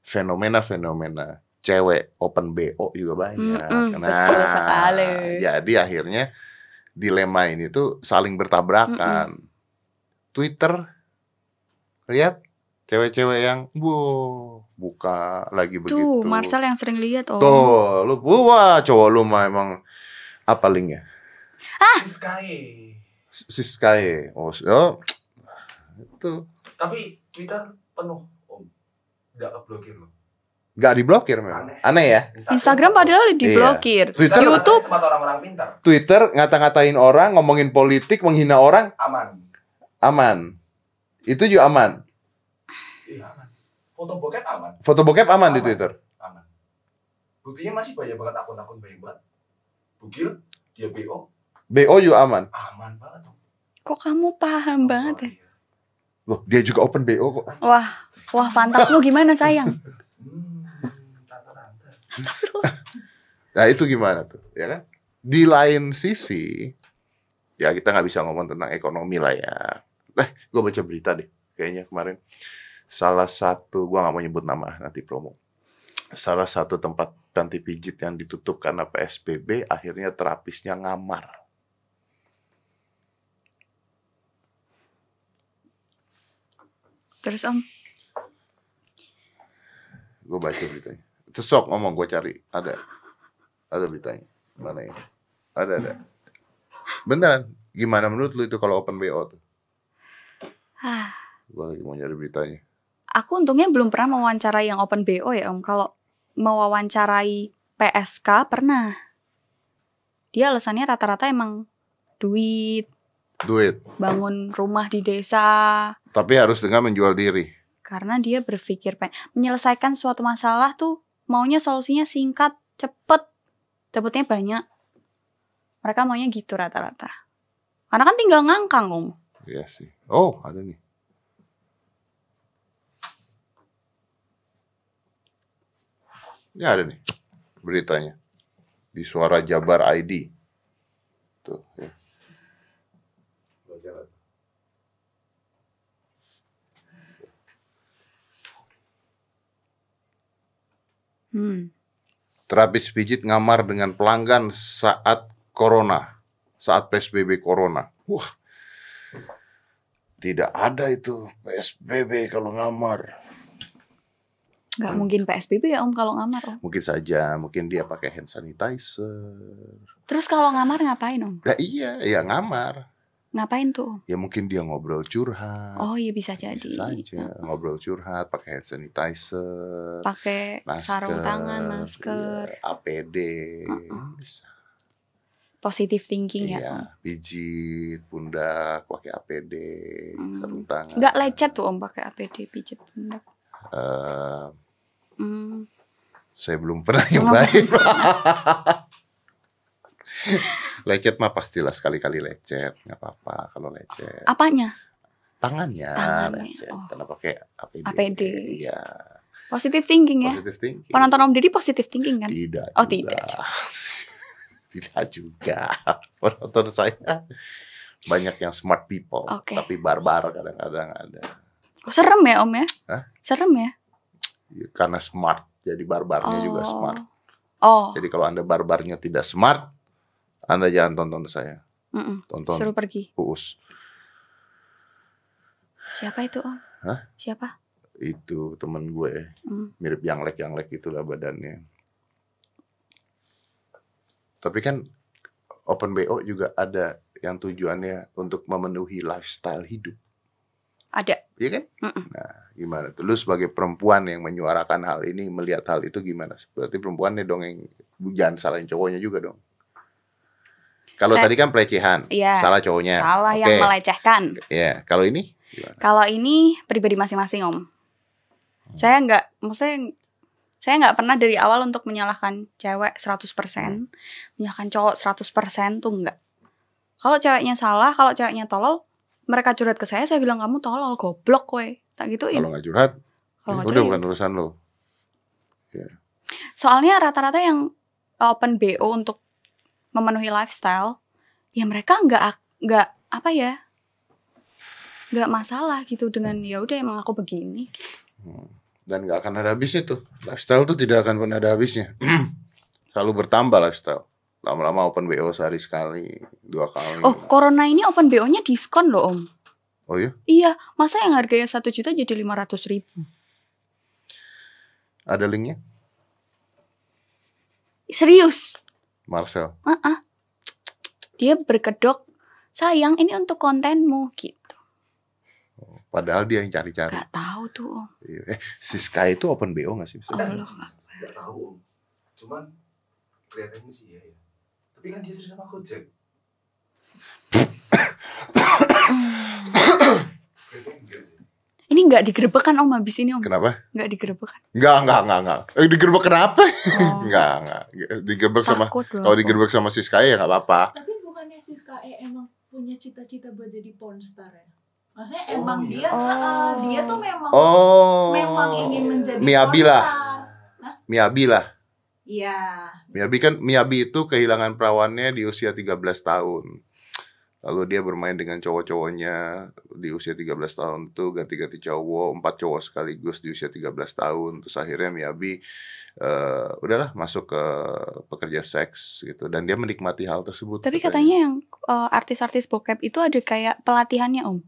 fenomena-fenomena cewek open BO juga banyak. Mm-mm, betul sekali. Jadi akhirnya dilema ini tuh saling bertabrakan. Twitter lihat cewek-cewek yang bu buka lagi begitu. Tuh Marcel yang sering lihat om. Tuh, lu wah cowok lu mah emang apa linknya? Sky. Siskae. Oh, oh, itu Tapi Twitter penuh om. Nggak keblokir loh. nggak diblokir memang. Aneh. Aneh ya. Instagram padahal diblokir. Twitter YouTube tempat orang-orang pintar. Twitter ngata-ngatain orang, ngomongin politik, menghina orang Aman. aman. Itu juga aman. Iya aman. Foto bokep aman. Foto bokep aman di Aman. Twitter. Aman. Buktinya masih banyak banget akun-akun baik banget. Bugil, dia BO, BO juga aman. aman banget. Kok kamu paham Oh, banget ya? Loh, dia juga open BO kok. Wah, wah pantatmu gimana sayang? Hmm, tante-tante. Nah, itu gimana tuh, ya kan? Di lain sisi, ya kita nggak bisa ngomong tentang ekonomi lah ya. Eh, gue baca berita deh, kayaknya kemarin. Salah satu, gua nggak mau nyebut nama, nanti promo. Salah satu tempat ganti pijit yang ditutup karena PSBB, akhirnya terapisnya ngamar. Terus om, Gue baca beritanya. Itu sok ngomong, gue cari. Ada. Ada beritanya. Mana ya? Ada, ada. Beneran. Gimana menurut lu itu kalau open BO tuh? ah, Gue lagi mau nyari beritanya. aku untungnya belum pernah mewawancarai yang open BO ya om. Kalau mewawancarai PSK pernah. Dia alasannya rata-rata emang duit, Duit. bangun rumah di desa. Tapi harus dengan menjual diri. Karena dia berpikir pengen menyelesaikan suatu masalah tuh maunya solusinya singkat, cepet, dapetnya banyak. Mereka maunya gitu rata-rata. Karena kan tinggal ngangkang om. Iya sih. Oh, ada nih. Ya ada nih beritanya. Di Suara Jabar ID. Tuh, ya. Hmm. Terapis pijit ngamar dengan pelanggan saat corona, saat PSBB corona. Wah, tidak ada itu PSBB kalau ngamar. Nggak mungkin PSBB ya om kalau ngamar om. Mungkin saja, mungkin dia pakai hand sanitizer. Terus kalau ngamar ngapain om? Ya iya, ya ngamar. Ngapain tuh? Ya mungkin dia ngobrol curhat. Oh iya bisa jadi. Bisa saja ngobrol curhat pakai hand sanitizer, Pakai sarung tangan, masker, iya, APD, Uh-uh. bisa. positive thinking ya. Iya, pijit, pundak, pakai APD, Hmm. sarung tangan. Nggak lecet tuh om pakai APD pijit pundak. Eh, Hmm. saya belum pernah nyobain. lecet mah pastilah sekali-kali lecet, nggak apa-apa kalau lecet. Apanya? Tangannya, Tangannya, lecet, oh. karena pakai APD. APD. Iya, Positive thinking ya. positive thinking. Penonton om Deddy positive thinking kan? Tidak. Oh, juga. tidak. tidak juga. Penonton saya banyak yang smart people, Oke. tapi barbar kadang-kadang ada. Oh, serem ya om ya? Hah? Serem ya? Karena smart, jadi barbarnya juga smart. Oh. Jadi kalau anda barbarnya tidak smart, anda jangan tonton saya, Mm-mm. tonton Suruh pergi. Uus. Siapa itu om? Hah? Siapa? Itu temen gue, Hmm. mirip yang lek yang lek itulah badannya. Tapi kan Open BO juga ada yang tujuannya untuk memenuhi lifestyle hidup. Ada. Iya kan? Mm-mm. Nah, gimana tuh? Lu sebagai perempuan yang menyuarakan hal ini, melihat hal itu gimana? Berarti perempuannya dong yang jangan salahin cowoknya juga dong. Kalau tadi kan pelecehan, Iya. salah cowoknya. Salah Oke. yang melecehkan. Iya, kalau ini gimana? Kalau ini pribadi masing-masing om. Saya nggak, maksudnya saya nggak pernah dari awal untuk menyalahkan cewek 100%, menyalahkan cowok 100% tuh enggak. Kalau ceweknya salah, kalau ceweknya tolol, mereka curhat ke saya, saya bilang kamu tolol, goblok we. Tak gituin. Kalau nggak curhat, Kalau ya nggak udah bukan urusan lo. Soalnya rata-rata yang open BO untuk memenuhi lifestyle, ya mereka nggak nggak apa ya, nggak masalah gitu dengan ya udah emang aku begini. Dan nggak akan ada habisnya tuh. Lifestyle tuh tidak akan pernah ada habisnya. Selalu bertambah lifestyle. Lama-lama open BO sehari sekali, dua kali. Oh, corona ini open BO-nya diskon loh om. Oh iya? Iya, masa yang harganya satu juta jadi lima ratus ribu? Ada linknya? Serius? Marcel. Ah, Dia berkedok, sayang ini untuk kontenmu gitu. Padahal dia yang cari-cari. Gak tahu tuh om. Iya. Eh, si Sky itu open BO gak sih? Allah. Gak tahu om. Cuman kelihatannya sih ya. ya. Tapi kan dia sering sama Gojek. Kelihatannya. Ini nggak digerebek kan om habis ini om? Kenapa? Nggak digerebek kan? Enggak, enggak, enggak, enggak. Eh, digerebek kenapa? Oh, Enggak, enggak. Digerebek sama takut loh. kalau digerebek sama si Sky ya enggak apa-apa. Tapi bukannya Siska E emang punya cita-cita buat jadi pornstar ya? Maksudnya Oh, emang iya. dia, Oh. ah, dia tuh memang Oh. memang ingin menjadi Miyabi lah. Miyabi lah. Iya. Miyabi kan Miyabi itu kehilangan perawannya di usia 13 tahun. Lalu dia bermain dengan cowok-cowoknya di usia 13 tahun tuh ganti-ganti cowok, empat cowok sekaligus di usia 13 tahun. Terus akhirnya Miyabi eh, udahlah masuk ke pekerja seks gitu dan dia menikmati hal tersebut. Tapi katanya yang eh, artis-artis bokep itu ada kayak pelatihannya om.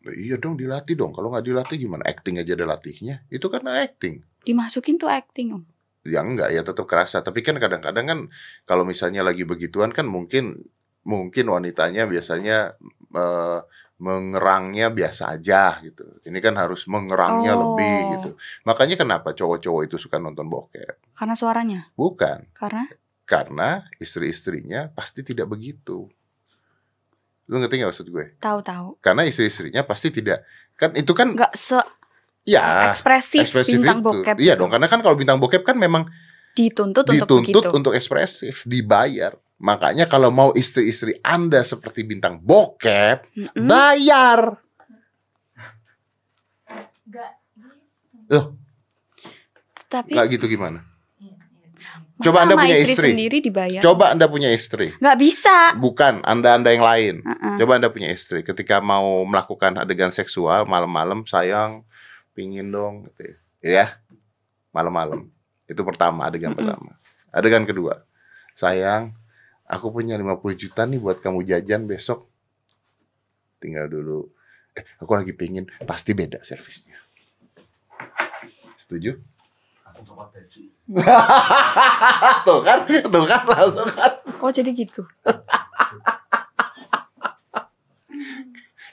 Nah, iya dong dilatih dong. Kalau nggak dilatih gimana? Acting aja ada latihnya. Itu karena acting. Dimasukin tuh acting om. Ya enggak ya tetap kerasa. Tapi kan kadang-kadang kan kalau misalnya lagi begituan kan mungkin mungkin wanitanya biasanya eh, mengerangnya biasa aja gitu. Ini kan harus mengerangnya Oh. lebih gitu. Makanya kenapa cowok-cowok itu suka nonton bokep? Karena suaranya. Bukan Karena karena istri-istrinya pasti tidak begitu. Lu ngerti nggak maksud gue? tahu-tahu Karena istri-istrinya pasti tidak kan itu kan nggak se ya ekspresif, ekspresif bintang itu. bokep. Iya dong, karena kan kalau bintang bokep kan memang Dituntut, untuk dituntut begitu. untuk ekspresif, dibayar. Makanya kalau mau istri-istri Anda seperti bintang bokep, Mm-mm. bayar. Enggak. Tapi Nggak gitu gimana? masa Coba Anda sama punya istri, istri. sendiri dibayar. Coba Anda punya istri. Nggak bisa. Bukan, Anda-Anda yang lain. Uh-uh. Coba Anda punya istri. Ketika mau melakukan adegan seksual malam-malam, sayang, pingin dong, gitu ya. Malam-malam. Itu pertama, adegan Mm-mm. pertama. Adegan kedua. Sayang, aku punya 50 juta nih buat kamu jajan besok. Tinggal dulu. Eh, aku lagi pengen, pasti beda servisnya. Setuju? Tuh kan, tuh kan langsung kan. Oh jadi gitu.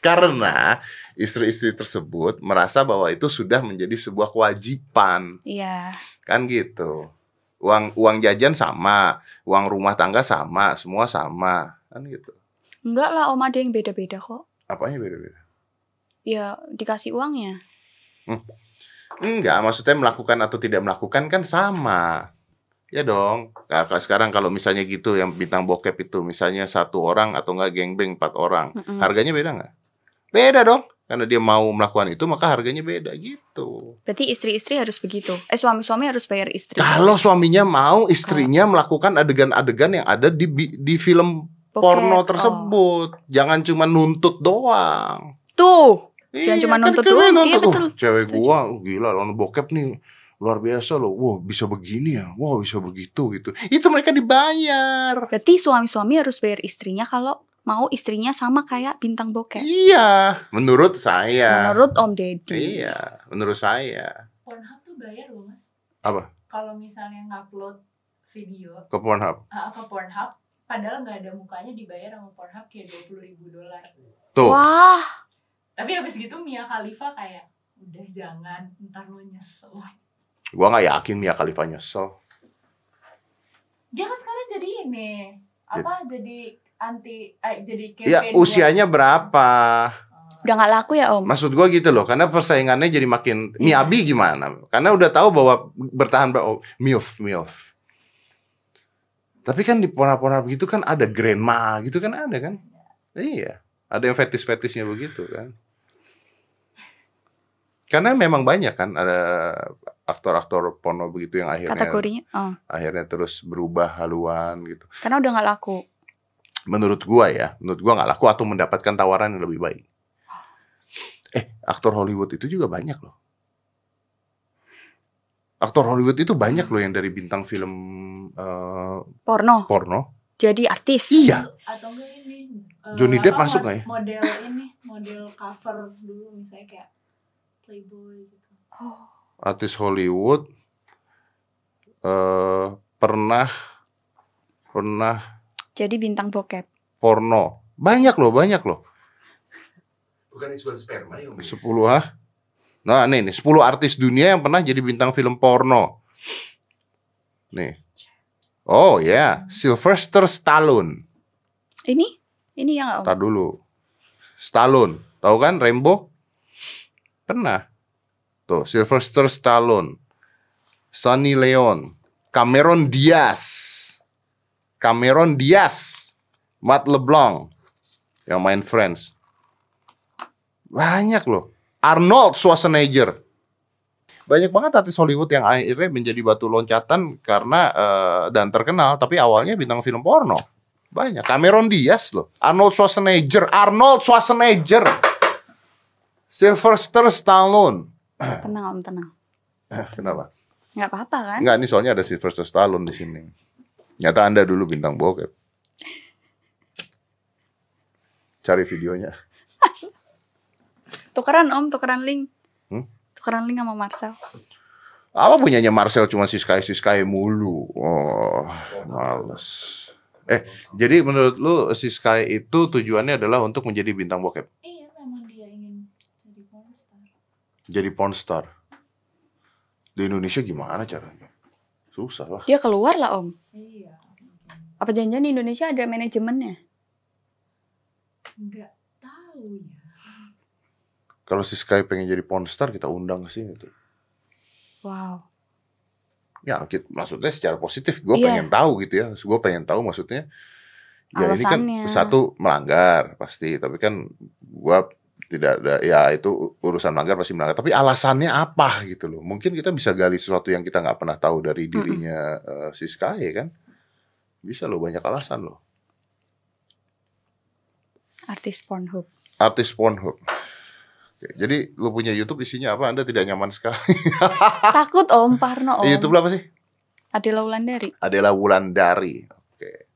Karena istri-istri tersebut merasa bahwa itu sudah menjadi sebuah kewajiban. Iya. kan gitu uang uang jajan sama uang rumah tangga sama semua sama kan gitu Enggak lah om ada yang beda-beda kok. apanya beda-beda Ya dikasih uangnya. enggak maksudnya melakukan atau tidak melakukan kan sama ya dong Nah, kalau sekarang kalau misalnya gitu yang bintang bokep itu misalnya satu orang atau enggak gengbeng empat orang Mm-mm. harganya beda nggak beda dong karena dia mau melakukan itu maka harganya beda gitu Berarti istri-istri harus begitu. Eh suami-suami harus bayar istri. kalau suaminya mau istrinya melakukan adegan-adegan yang ada di di film Bokep. porno Oh. tersebut. Jangan cuma nuntut doang. Tuh. Jangan cuma kan nuntut kalian doang. nuntut, Iya, "Oh, cewek Setuju. gua oh, gila lawan bokep nih. Luar biasa loh. Wah, bisa begini ya. Wah, bisa begitu gitu. Itu mereka dibayar. Berarti suami-suami harus bayar istrinya kalau mau istrinya sama kayak bintang bokep. Iya, menurut saya. Menurut Om Deddy. Iya, menurut saya. Pornhub tuh bayar loh mas. Apa? Kalau misalnya ngupload video Ke Pornhub. uh, ke Pornhub, padahal nggak ada mukanya dibayar sama Pornhub kayak dua puluh ribu dolar. Tuh. Wah, Tapi habis gitu Mia Khalifa kayak udah jangan ntar lo nyesel. Gua nggak yakin Mia Khalifa nyesel. Dia kan sekarang jadi ini apa jadi anti eh, jadi campaign buat- usianya berapa? Oh. udah nggak laku ya Om? Maksud gua gitu loh, karena persaingannya jadi makin Iya. Miabi gimana? Karena udah tahu bahwa bertahan oh, milf milf. Tapi kan di pona-pona begitu kan ada grandma gitu kan ada kan? Iya, ada yang fetis-fetisnya begitu kan. Karena memang banyak kan ada aktor-aktor porno begitu yang akhirnya Kategorinya. Oh, akhirnya terus berubah haluan gitu. karena udah nggak laku. Menurut gua ya, menurut gua nggak laku atau mendapatkan tawaran yang lebih baik. Eh, aktor Hollywood itu juga banyak loh. Aktor Hollywood itu banyak loh yang dari bintang film eh, Porno. porno. Jadi artis. Iya. atau enggak ini eh, Johnny Depp masuk nggak ya? model ini model cover dulu misalnya kayak Playboy gitu Artis Hollywood eh pernah pernah Jadi bintang bokep. porno. Banyak loh, banyak loh. Bukan jual sperma ya Umi? 10 ah. Nah, nih nih 10 artis dunia yang pernah jadi bintang film porno. Nih. Oh ya, Sylvester Stallone. Ini? Ini yang Om. Tar dulu. Stallone. Tahu kan Rambo? Pernah. Tuh, Sylvester Stallone. Sonny Leon. Cameron Diaz. Cameron Diaz. Matt LeBlanc. Yang main Friends. Banyak loh. Arnold Schwarzenegger. Banyak banget artis Hollywood yang akhirnya menjadi batu loncatan karena eh, dan terkenal tapi awalnya bintang film porno. Banyak. Cameron Diaz loh. Arnold Schwarzenegger. Arnold Schwarzenegger. Sylvester Stallone. Tenang Om, tenang. Kenapa? Nggak apa-apa kan? Enggak, ini soalnya ada Sylvester Stallone di sini. Nyata Anda dulu bintang bokep. Cari videonya. Tukeran Om, tukeran link. Hmm? Tukeran link sama Marcel. Apa punyanya Marcel cuma si Sky si Sky mulu. Oh, males. Eh, jadi menurut lu si Sky itu tujuannya adalah untuk menjadi bintang bokep. iya memang dia ingin jadi pornstar Jadi pornstar. Di Indonesia gimana caranya? Susah lah. Dia keluar lah Om. iya Apa janjian di Indonesia ada manajemennya? nggak tahu ya Kalau si Sky pengen jadi pornstar kita undang ke sini tuh. Wow. Ya, kita, maksudnya secara positif gue Iya. pengen tahu gitu ya. Gue pengen tahu maksudnya. Ya ini kan Alasannya. satu melanggar pasti, tapi kan gue tidak ada ya itu urusan melanggar pasti melanggar. Tapi alasannya apa gitu loh? Mungkin kita bisa gali sesuatu yang kita nggak pernah tahu dari dirinya eh, si Sky ya kan? Bisa loh banyak alasan loh. Artis Pornhub. Artis Pornhub. Oke, jadi lu punya YouTube isinya apa? Anda tidak nyaman sekali. Takut Om, Parno Om. YouTube apa sih? Adela Wulandari. Adela Wulandari. Oke.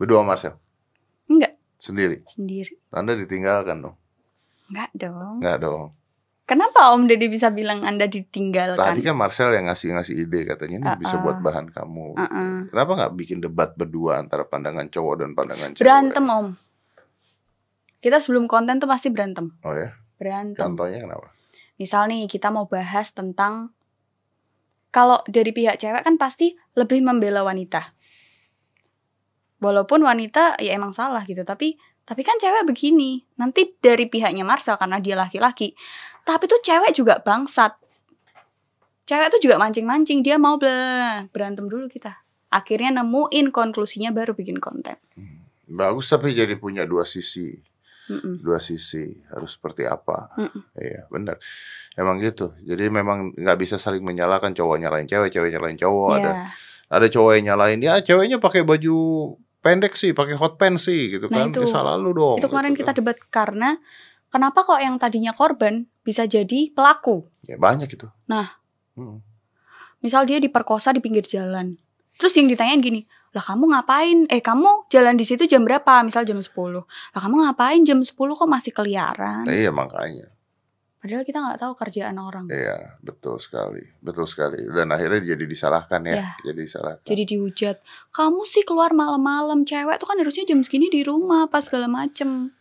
Berdua Marcel Enggak, sendiri. sendiri. Anda ditinggalkan dong? Enggak dong. Enggak dong. Kenapa Om Deddy bisa bilang Anda ditinggalkan? Tadi kan Marcel yang ngasih-ngasih ide katanya ini bisa Uh-uh. buat bahan kamu. Uh-uh. Kenapa nggak bikin debat berdua antara pandangan cowok dan pandangan cewek? Berantem Om. Kita sebelum konten tuh pasti berantem. Oh ya, Berantem. contohnya kenapa? Misal nih kita mau bahas tentang kalau dari pihak cewek kan pasti lebih membela wanita. Walaupun wanita ya emang salah gitu, tapi tapi kan cewek begini. Nanti dari pihaknya Marcel karena dia laki-laki. Tapi tuh cewek juga bangsat. Cewek tuh juga mancing-mancing, dia mau berantem dulu kita. Akhirnya nemuin konklusinya baru bikin konten. Bagus tapi jadi punya dua sisi. Mm-mm. dua sisi harus seperti apa Mm-mm. iya benar emang gitu jadi memang nggak bisa saling menyalahkan cowok nyalain cewek cewek nyalain cowok ada Ya. ada cowok yang nyalain ya ceweknya pakai baju pendek sih pakai hot pants sih gitu Nah, kan itu. Ya, salah lu dong Itu kemarin gitu kita kan. debat karena kenapa kok yang tadinya korban bisa jadi pelaku? ya banyak itu Nah. Hmm. Misal dia diperkosa di pinggir jalan. Terus yang ditanyain gini, lah kamu ngapain? Eh kamu jalan di situ jam berapa? Misal jam 10. Lah kamu ngapain jam 10 kok masih keliaran? Nah, iya makanya Padahal kita nggak tahu kerjaan orang. iya betul sekali betul sekali dan akhirnya jadi disalahkan ya, Ya. jadi disalahkan Jadi dihujat. Kamu sih keluar malam-malam, cewek tuh kan harusnya jam segini di rumah pas segala macem.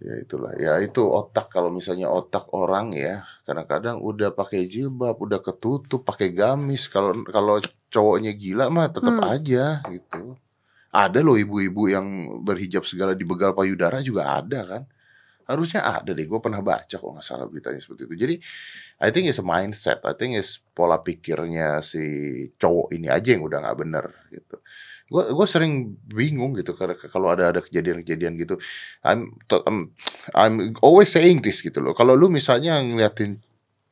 Ya itulah, ya itu otak kalau misalnya otak orang ya kadang-kadang udah pakai jilbab, udah ketutup, pakai gamis. Kalau kalau cowoknya gila mah tetap Hmm. aja gitu. Ada loh ibu-ibu yang berhijab segala di begal payudara juga ada kan. Harusnya ada deh, gue pernah baca kok nggak salah beritanya seperti itu. Jadi, I think it's a mindset, I think it's pola pikirnya si cowok ini aja yang udah nggak bener gitu. Gue gue sering bingung gitu karena kalau ada ada kejadian-kejadian gitu. I'm, I'm I'm always saying this gitu loh. Kalau lu misalnya ngeliatin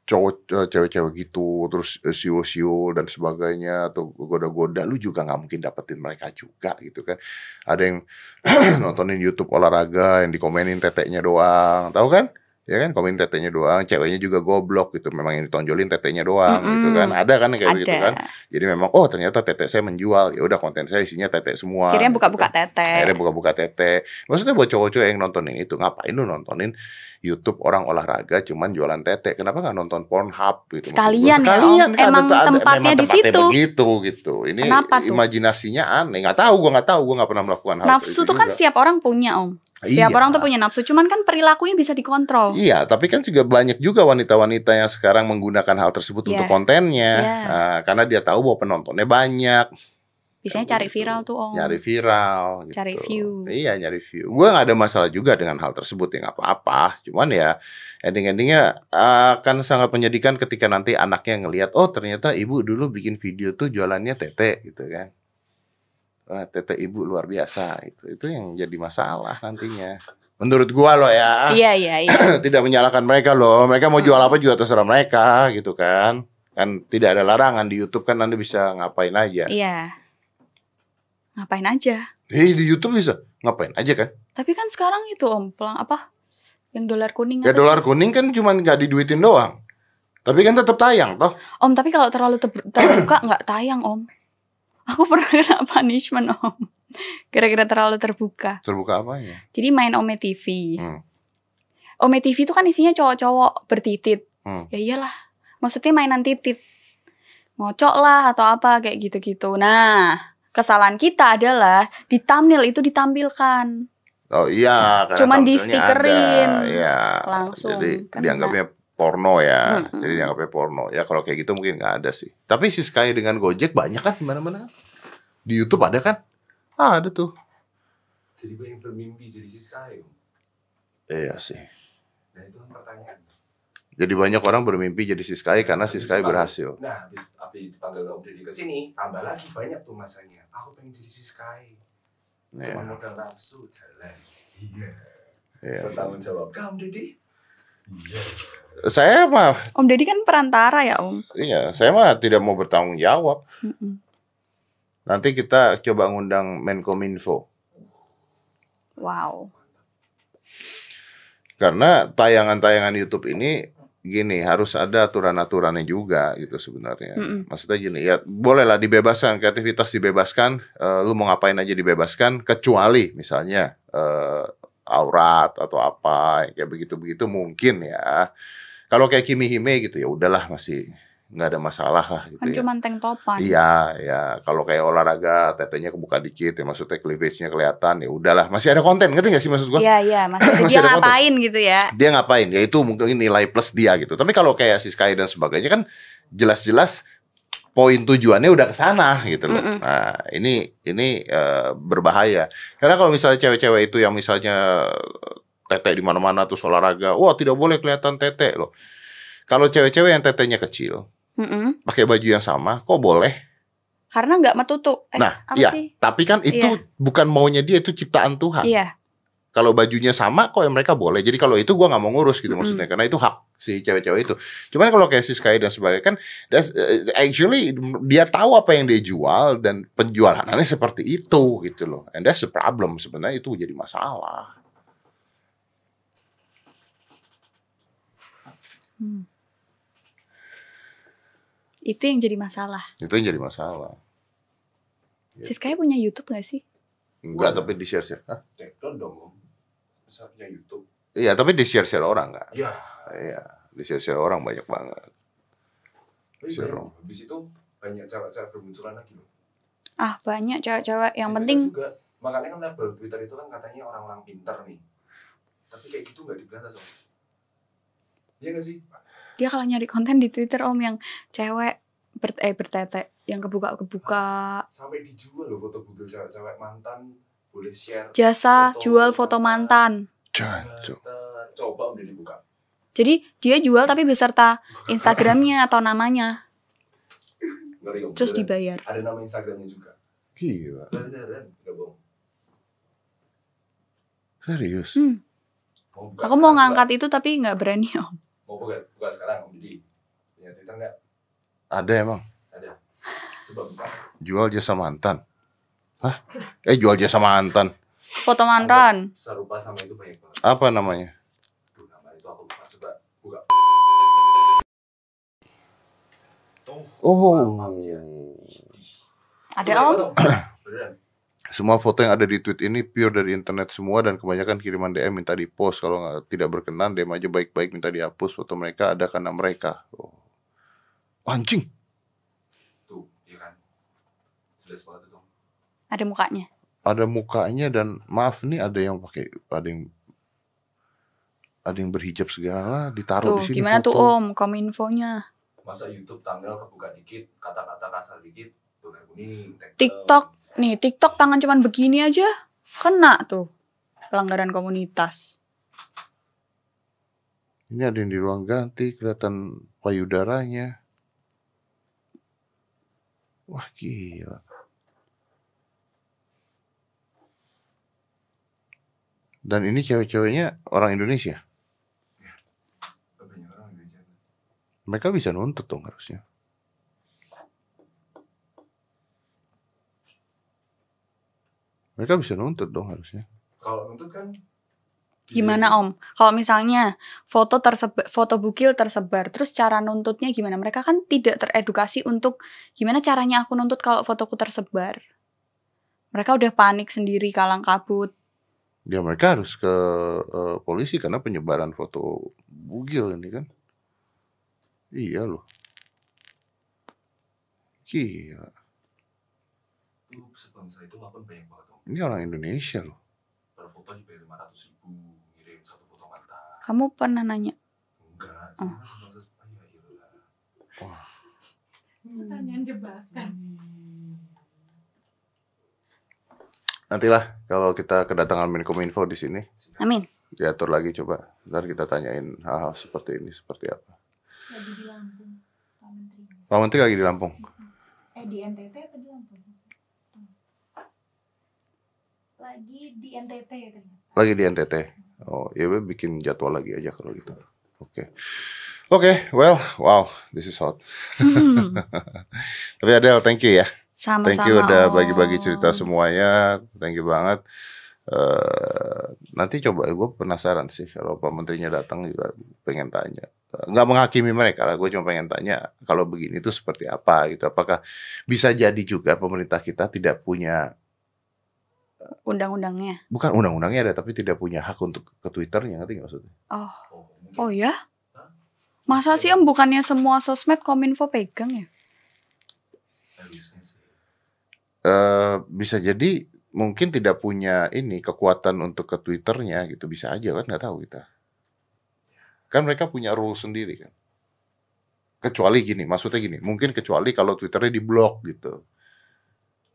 cowok eh, cewek-cewek gitu terus siul-siul dan sebagainya atau goda-goda lu juga nggak mungkin dapetin mereka juga gitu kan. Ada yang nontonin YouTube olahraga yang dikomenin teteknya doang, tahu kan? Ya kan komen tetenya doang, ceweknya juga goblok gitu. Memang yang ditonjolin tetenya doang gitu Mm-mm. kan. Ada kan kayak gitu kan. Ada. Jadi memang oh ternyata tete saya menjual. Ya udah konten saya isinya tete semua. Akhirnya gitu buka-buka kan. tete. Akhirnya buka-buka tete. Maksudnya buat cowok-cowok yang nontonin itu, ngapain lu nontonin YouTube orang olahraga cuman jualan tete? Kenapa nggak nonton Pornhub gitu? Sekalian ya, Sekalian Om. kan Emang ada- tempatnya memang di tempatnya situ. begitu gitu. Ini Kenapa tuh? imajinasinya aneh. Nggak tahu, gua nggak tahu, gua nggak pernah melakukan hal Nafsu itu tuh kan setiap orang punya, Om. Setiap Iya. orang tuh punya nafsu, cuman kan perilakunya bisa dikontrol. Iya, tapi kan juga banyak juga wanita-wanita yang sekarang menggunakan hal tersebut Iya. untuk kontennya, Iya. Nah, karena dia tahu bahwa penontonnya banyak, Biasanya Kan cari begitu. viral tuh, Om. nyari viral, gitu. Cari view. Iya, nyari view. Gue nggak ada masalah juga dengan hal tersebut, ya nggak apa-apa. Cuman ya ending-endingnya akan sangat menyedihkan ketika nanti anaknya ngelihat, oh ternyata ibu dulu bikin video tuh jualannya tete, gitu kan. Wah, tete ibu luar biasa, itu itu yang jadi masalah nantinya. Menurut gua loh ya. Iya, iya, iya. tidak menyalahkan mereka loh. Mereka mau jual apa juga terserah mereka gitu kan. Kan tidak ada larangan di YouTube kan Anda bisa ngapain aja. Iya. Ngapain aja? Hei di YouTube bisa ngapain aja kan? Tapi kan sekarang itu Om, pelang apa? Yang dolar kuning Ya dolar kuning kan cuma nggak diduitin doang. Tapi kan tetap tayang toh. Om, tapi kalau terlalu ter- terbuka nggak tayang, Om. Aku pernah kena punishment, Om. Kira-kira terlalu terbuka. Terbuka apanya? Jadi main Ome TV. Hmm. Ome TV itu kan isinya cowok-cowok bertitit. Hmm. Ya iyalah. Maksudnya mainan titit. Ngocok lah atau apa kayak gitu-gitu. Nah, kesalahan kita adalah di thumbnail itu ditampilkan. Oh iya, Cuman di-stikerin. ada. Iya. Langsung, Jadi kena. dianggapnya porno ya. Mm-mm. Jadi dianggapnya porno. Ya kalau kayak gitu mungkin nggak ada sih. Tapi si Sky dengan Gojek banyak kan di mana-mana. Di YouTube ada kan? Ah, ada tuh. Jadi banyak bermimpi jadi si Sky. Iya sih. Nah itu kan pertanyaan. Jadi banyak orang bermimpi jadi si Sky karena si Sky berhasil. Nah, habis api dipanggil Om Deddy ke sini, tambah lagi banyak tuh masanya. Aku pengen jadi si Sky. Cuma Iya. modal nafsu jalan. Iya. Iya. Bertanggung jawab. Kamu Deddy? Iya. Saya mah, Om Deddy kan perantara ya, Om. iya, saya mah tidak mau bertanggung jawab. Mm-mm. Nanti kita coba ngundang Menkominfo Wow. karena tayangan-tayangan YouTube ini gini harus ada aturan-aturannya juga gitu sebenarnya. Mm-mm. Maksudnya gini ya bolehlah dibebaskan kreativitas dibebaskan, eh, lu mau ngapain aja dibebaskan kecuali misalnya eh, aurat atau apa kayak begitu-begitu mungkin ya. Kalau kayak Kimi Hime gitu ya udahlah masih nggak ada masalah lah gitu Kan ya. cuma tank topan. Iya, ya kalau kayak olahraga tetenya kebuka dikit ya maksudnya cleavage-nya kelihatan ya udahlah masih ada konten ngerti gak sih maksud gua? Iya, iya, maksudnya Masih dia ada konten. ngapain gitu ya. Dia ngapain? Ya itu mungkin nilai plus dia gitu. Tapi kalau kayak si Sky dan sebagainya kan jelas-jelas poin tujuannya udah ke sana gitu loh. Mm-mm. Nah, ini ini eh, berbahaya. Karena kalau misalnya cewek-cewek itu yang misalnya tete di mana-mana terus olahraga, wah tidak boleh kelihatan tete loh. Kalau cewek-cewek yang tetenya kecil, Mm-mm. pakai baju yang sama, kok boleh? Karena nggak metutup. Eh, Nah, iya. sih? Tapi kan itu bukan maunya dia, itu ciptaan Tuhan. Iya. Kalau bajunya sama, kok yang mereka boleh. Jadi kalau itu gua nggak mau ngurus gitu Mm-mm. maksudnya, karena itu hak si cewek-cewek itu. Cuman kalau kayak si Sky dan sebagainya kan, that's, uh, actually dia tahu apa yang dia jual dan penjualannya seperti itu gitu loh. And that's the problem sebenarnya itu jadi masalah. Hmm. Itu yang jadi masalah. Itu yang jadi masalah. Si Sky punya YouTube gak sih? Enggak, tapi di share share. Take down dong punya YouTube. Iya, tapi di share share orang kan. Ya. Iya, di share share orang banyak banget. Tapi Seru. banyak, habis itu banyak cewek-cewek bermunculan lagi loh. Ah, banyak cewek-cewek yang Twitter penting juga, makanya kan label Twitter itu kan katanya orang-orang pinter nih. Tapi kayak gitu nggak diberantas om. Iya nggak sih? dia kalau nyari konten di Twitter Om yang cewek ber eh bertete yang kebuka-kebuka Sampai dijual loh foto bugil cewek-cewek mantan boleh share. jasa Foto- jual foto mantan. Jancuk. Mantan. Coba om jadi buka. Jadi dia jual tapi beserta Instagramnya atau namanya Ngeri om. terus beneran. dibayar. Ada nama Instagramnya juga. Gila, Beneran, nggak bohong. serius. Hmm. Mau buka Aku mau ngangkat itu tapi nggak berani Om. Mau buka, buka sekarang om jadi. Punya Twitter nggak? Ada emang Ada. Coba buka. jual jasa mantan. Hah? Eh jual jasa mantan. Foto mantan. Serupa sama itu banyak banget. Apa namanya? Aduh, nama itu aku lupa. Coba buka. Tuh. Oh. Ya. Ada Om. Semua foto yang ada di tweet ini pure dari internet semua dan kebanyakan kiriman DM minta di post kalau nggak tidak berkenan DM aja baik-baik minta dihapus foto mereka ada karena mereka. Oh. Anjing. Tuh, iya kan. Jelas banget. Ada mukanya. Ada mukanya dan maaf nih ada yang pakai ada yang ada yang berhijab segala ditaruh Tuh, di sini gimana foto. tuh Om kominfonya? Masa YouTube thumbnail kebuka dikit, kata-kata kasar dikit, tuh kuning. TikTok. Nih, TikTok tangan cuman begini aja kena tuh pelanggaran komunitas. Ini ada yang di ruang ganti kelihatan payudaranya. Wah gila. Dan ini cewek-ceweknya orang Indonesia. Banyak orang Indonesia. Mereka bisa nuntut dong harusnya. Mereka bisa nuntut dong harusnya. Kalau nuntut kan Gimana Om? Kalau misalnya foto tersebar, foto bukil tersebar, terus cara nuntutnya gimana? Mereka kan tidak teredukasi untuk gimana caranya aku nuntut kalau fotoku tersebar. Mereka udah panik sendiri, kalang kabut. Ya mereka harus ke eh, polisi karena penyebaran foto bugil ini kan. Iya loh. Gila. tuh sebangsa itu akun banyak banget om. Ini orang Indonesia loh. Per foto dibayar lima ratus ribu, ngirim satu foto mantan. Kamu pernah nanya? Enggak, Oh. sebangsa ah, ya iyalah. Pertanyaan jebakan. Nantilah kalau kita kedatangan Menkominfo di sini, Amin. diatur lagi coba. Ntar kita tanyain hal-hal seperti ini seperti apa. Lagi di Lampung, Pak Menteri. Pak Menteri lagi di Lampung. Eh di NTT apa di Lampung? Lagi di NTT ternyata. Lagi di NTT. Oh, ya bikin jadwal lagi aja kalau gitu. Oke. Oke, well, wow, this is hot. Tapi Adel, thank you ya. Sama-sama. Thank you udah bagi-bagi cerita semuanya. Thank you banget. Eh nanti coba gue penasaran sih kalau Pak Menterinya datang juga pengen tanya. nggak menghakimi mereka lah. Gue cuma pengen tanya kalau begini itu seperti apa gitu. Apakah bisa jadi juga pemerintah kita tidak punya Undang-undangnya. bukan undang-undangnya ada tapi tidak punya hak untuk ke Twitternya ngerti nggak maksudnya? Oh, Oh, oh ya? Masa sih em bukannya semua sosmed kominfo pegang ya? Harusnya sih. Eh bisa jadi mungkin tidak punya ini kekuatan untuk ke Twitternya gitu bisa aja kan nggak tahu kita. Kan mereka punya rule sendiri kan. Kecuali gini, maksudnya gini, mungkin kecuali kalau Twitternya di blok gitu.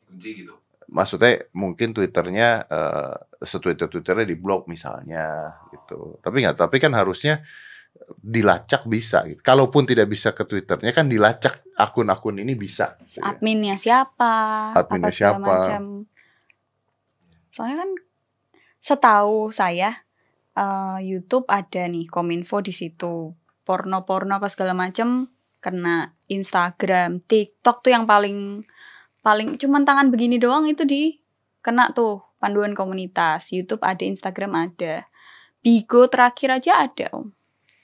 Kunci gitu. Maksudnya mungkin Twitternya eh setwitter Twitternya di blok misalnya gitu. Tapi nggak, tapi kan harusnya dilacak bisa. Gitu. Kalaupun tidak bisa ke Twitternya kan dilacak akun-akun ini bisa. Adminnya siapa? Adminnya apa siapa. macam. Soalnya kan setahu saya eh, YouTube ada nih kominfo di situ. Porno-porno apa segala macam kena Instagram, TikTok tuh yang paling paling cuman tangan begini doang itu di kena tuh panduan komunitas. YouTube ada, Instagram ada. Bigo terakhir aja ada, Om.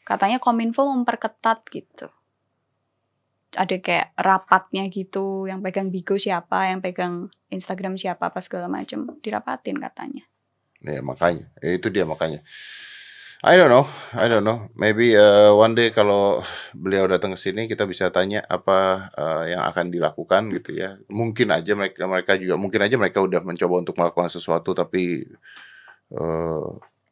Katanya Kominfo memperketat gitu. Ada kayak rapatnya gitu, yang pegang Bigo siapa, yang pegang Instagram siapa, apa segala macam dirapatin katanya. Ya makanya, ya, itu dia makanya. I don't know, I don't know. Maybe uh, one day kalau beliau datang ke sini kita bisa tanya apa uh, yang akan dilakukan gitu ya. Mungkin aja mereka mereka juga mungkin aja mereka udah mencoba untuk melakukan sesuatu tapi uh,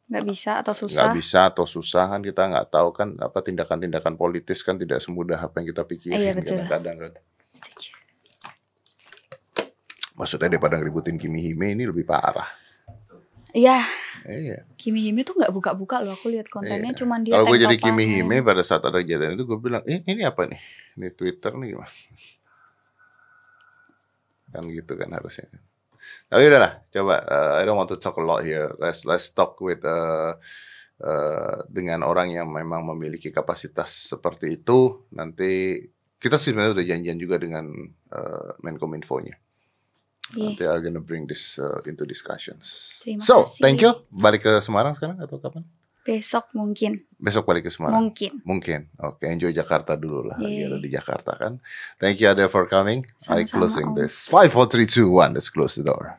Nggak bisa atau nggak susah. bisa atau susah kan kita nggak tahu kan apa tindakan-tindakan politis kan tidak semudah apa yang kita pikirin Iya, betul. kadang-kadang kan. Maksudnya daripada ngeributin Kimi Hime ini lebih parah. Iya, Iya. Kimi Hime tuh nggak buka-buka loh. Aku lihat kontennya Iya. cuman dia Kalau gue jadi. Kimi Hime pada saat ada kejadian itu gue bilang, eh ini apa nih? Ini Twitter nih gimana? Kan gitu kan harusnya. Tapi udahlah, coba. uh, I don't want to talk a lot here. Let's let's talk with uh, uh, dengan orang yang memang memiliki kapasitas seperti itu. Nanti kita sebenarnya udah janjian juga dengan uh, Menkominfo-nya. Iya. Nanti I'm gonna bring this uh, into discussions. Terima so, kasih. thank you. Balik ke Semarang sekarang atau kapan? Besok mungkin, Besok balik ke Semarang. mungkin. Mungkin. Oke, enjoy Jakarta dulu lah. Lagi ada di Jakarta kan. Thank you Ade for coming. I Sama-sama, closing Om. this. 5 4 3 2 1. Let's close the door.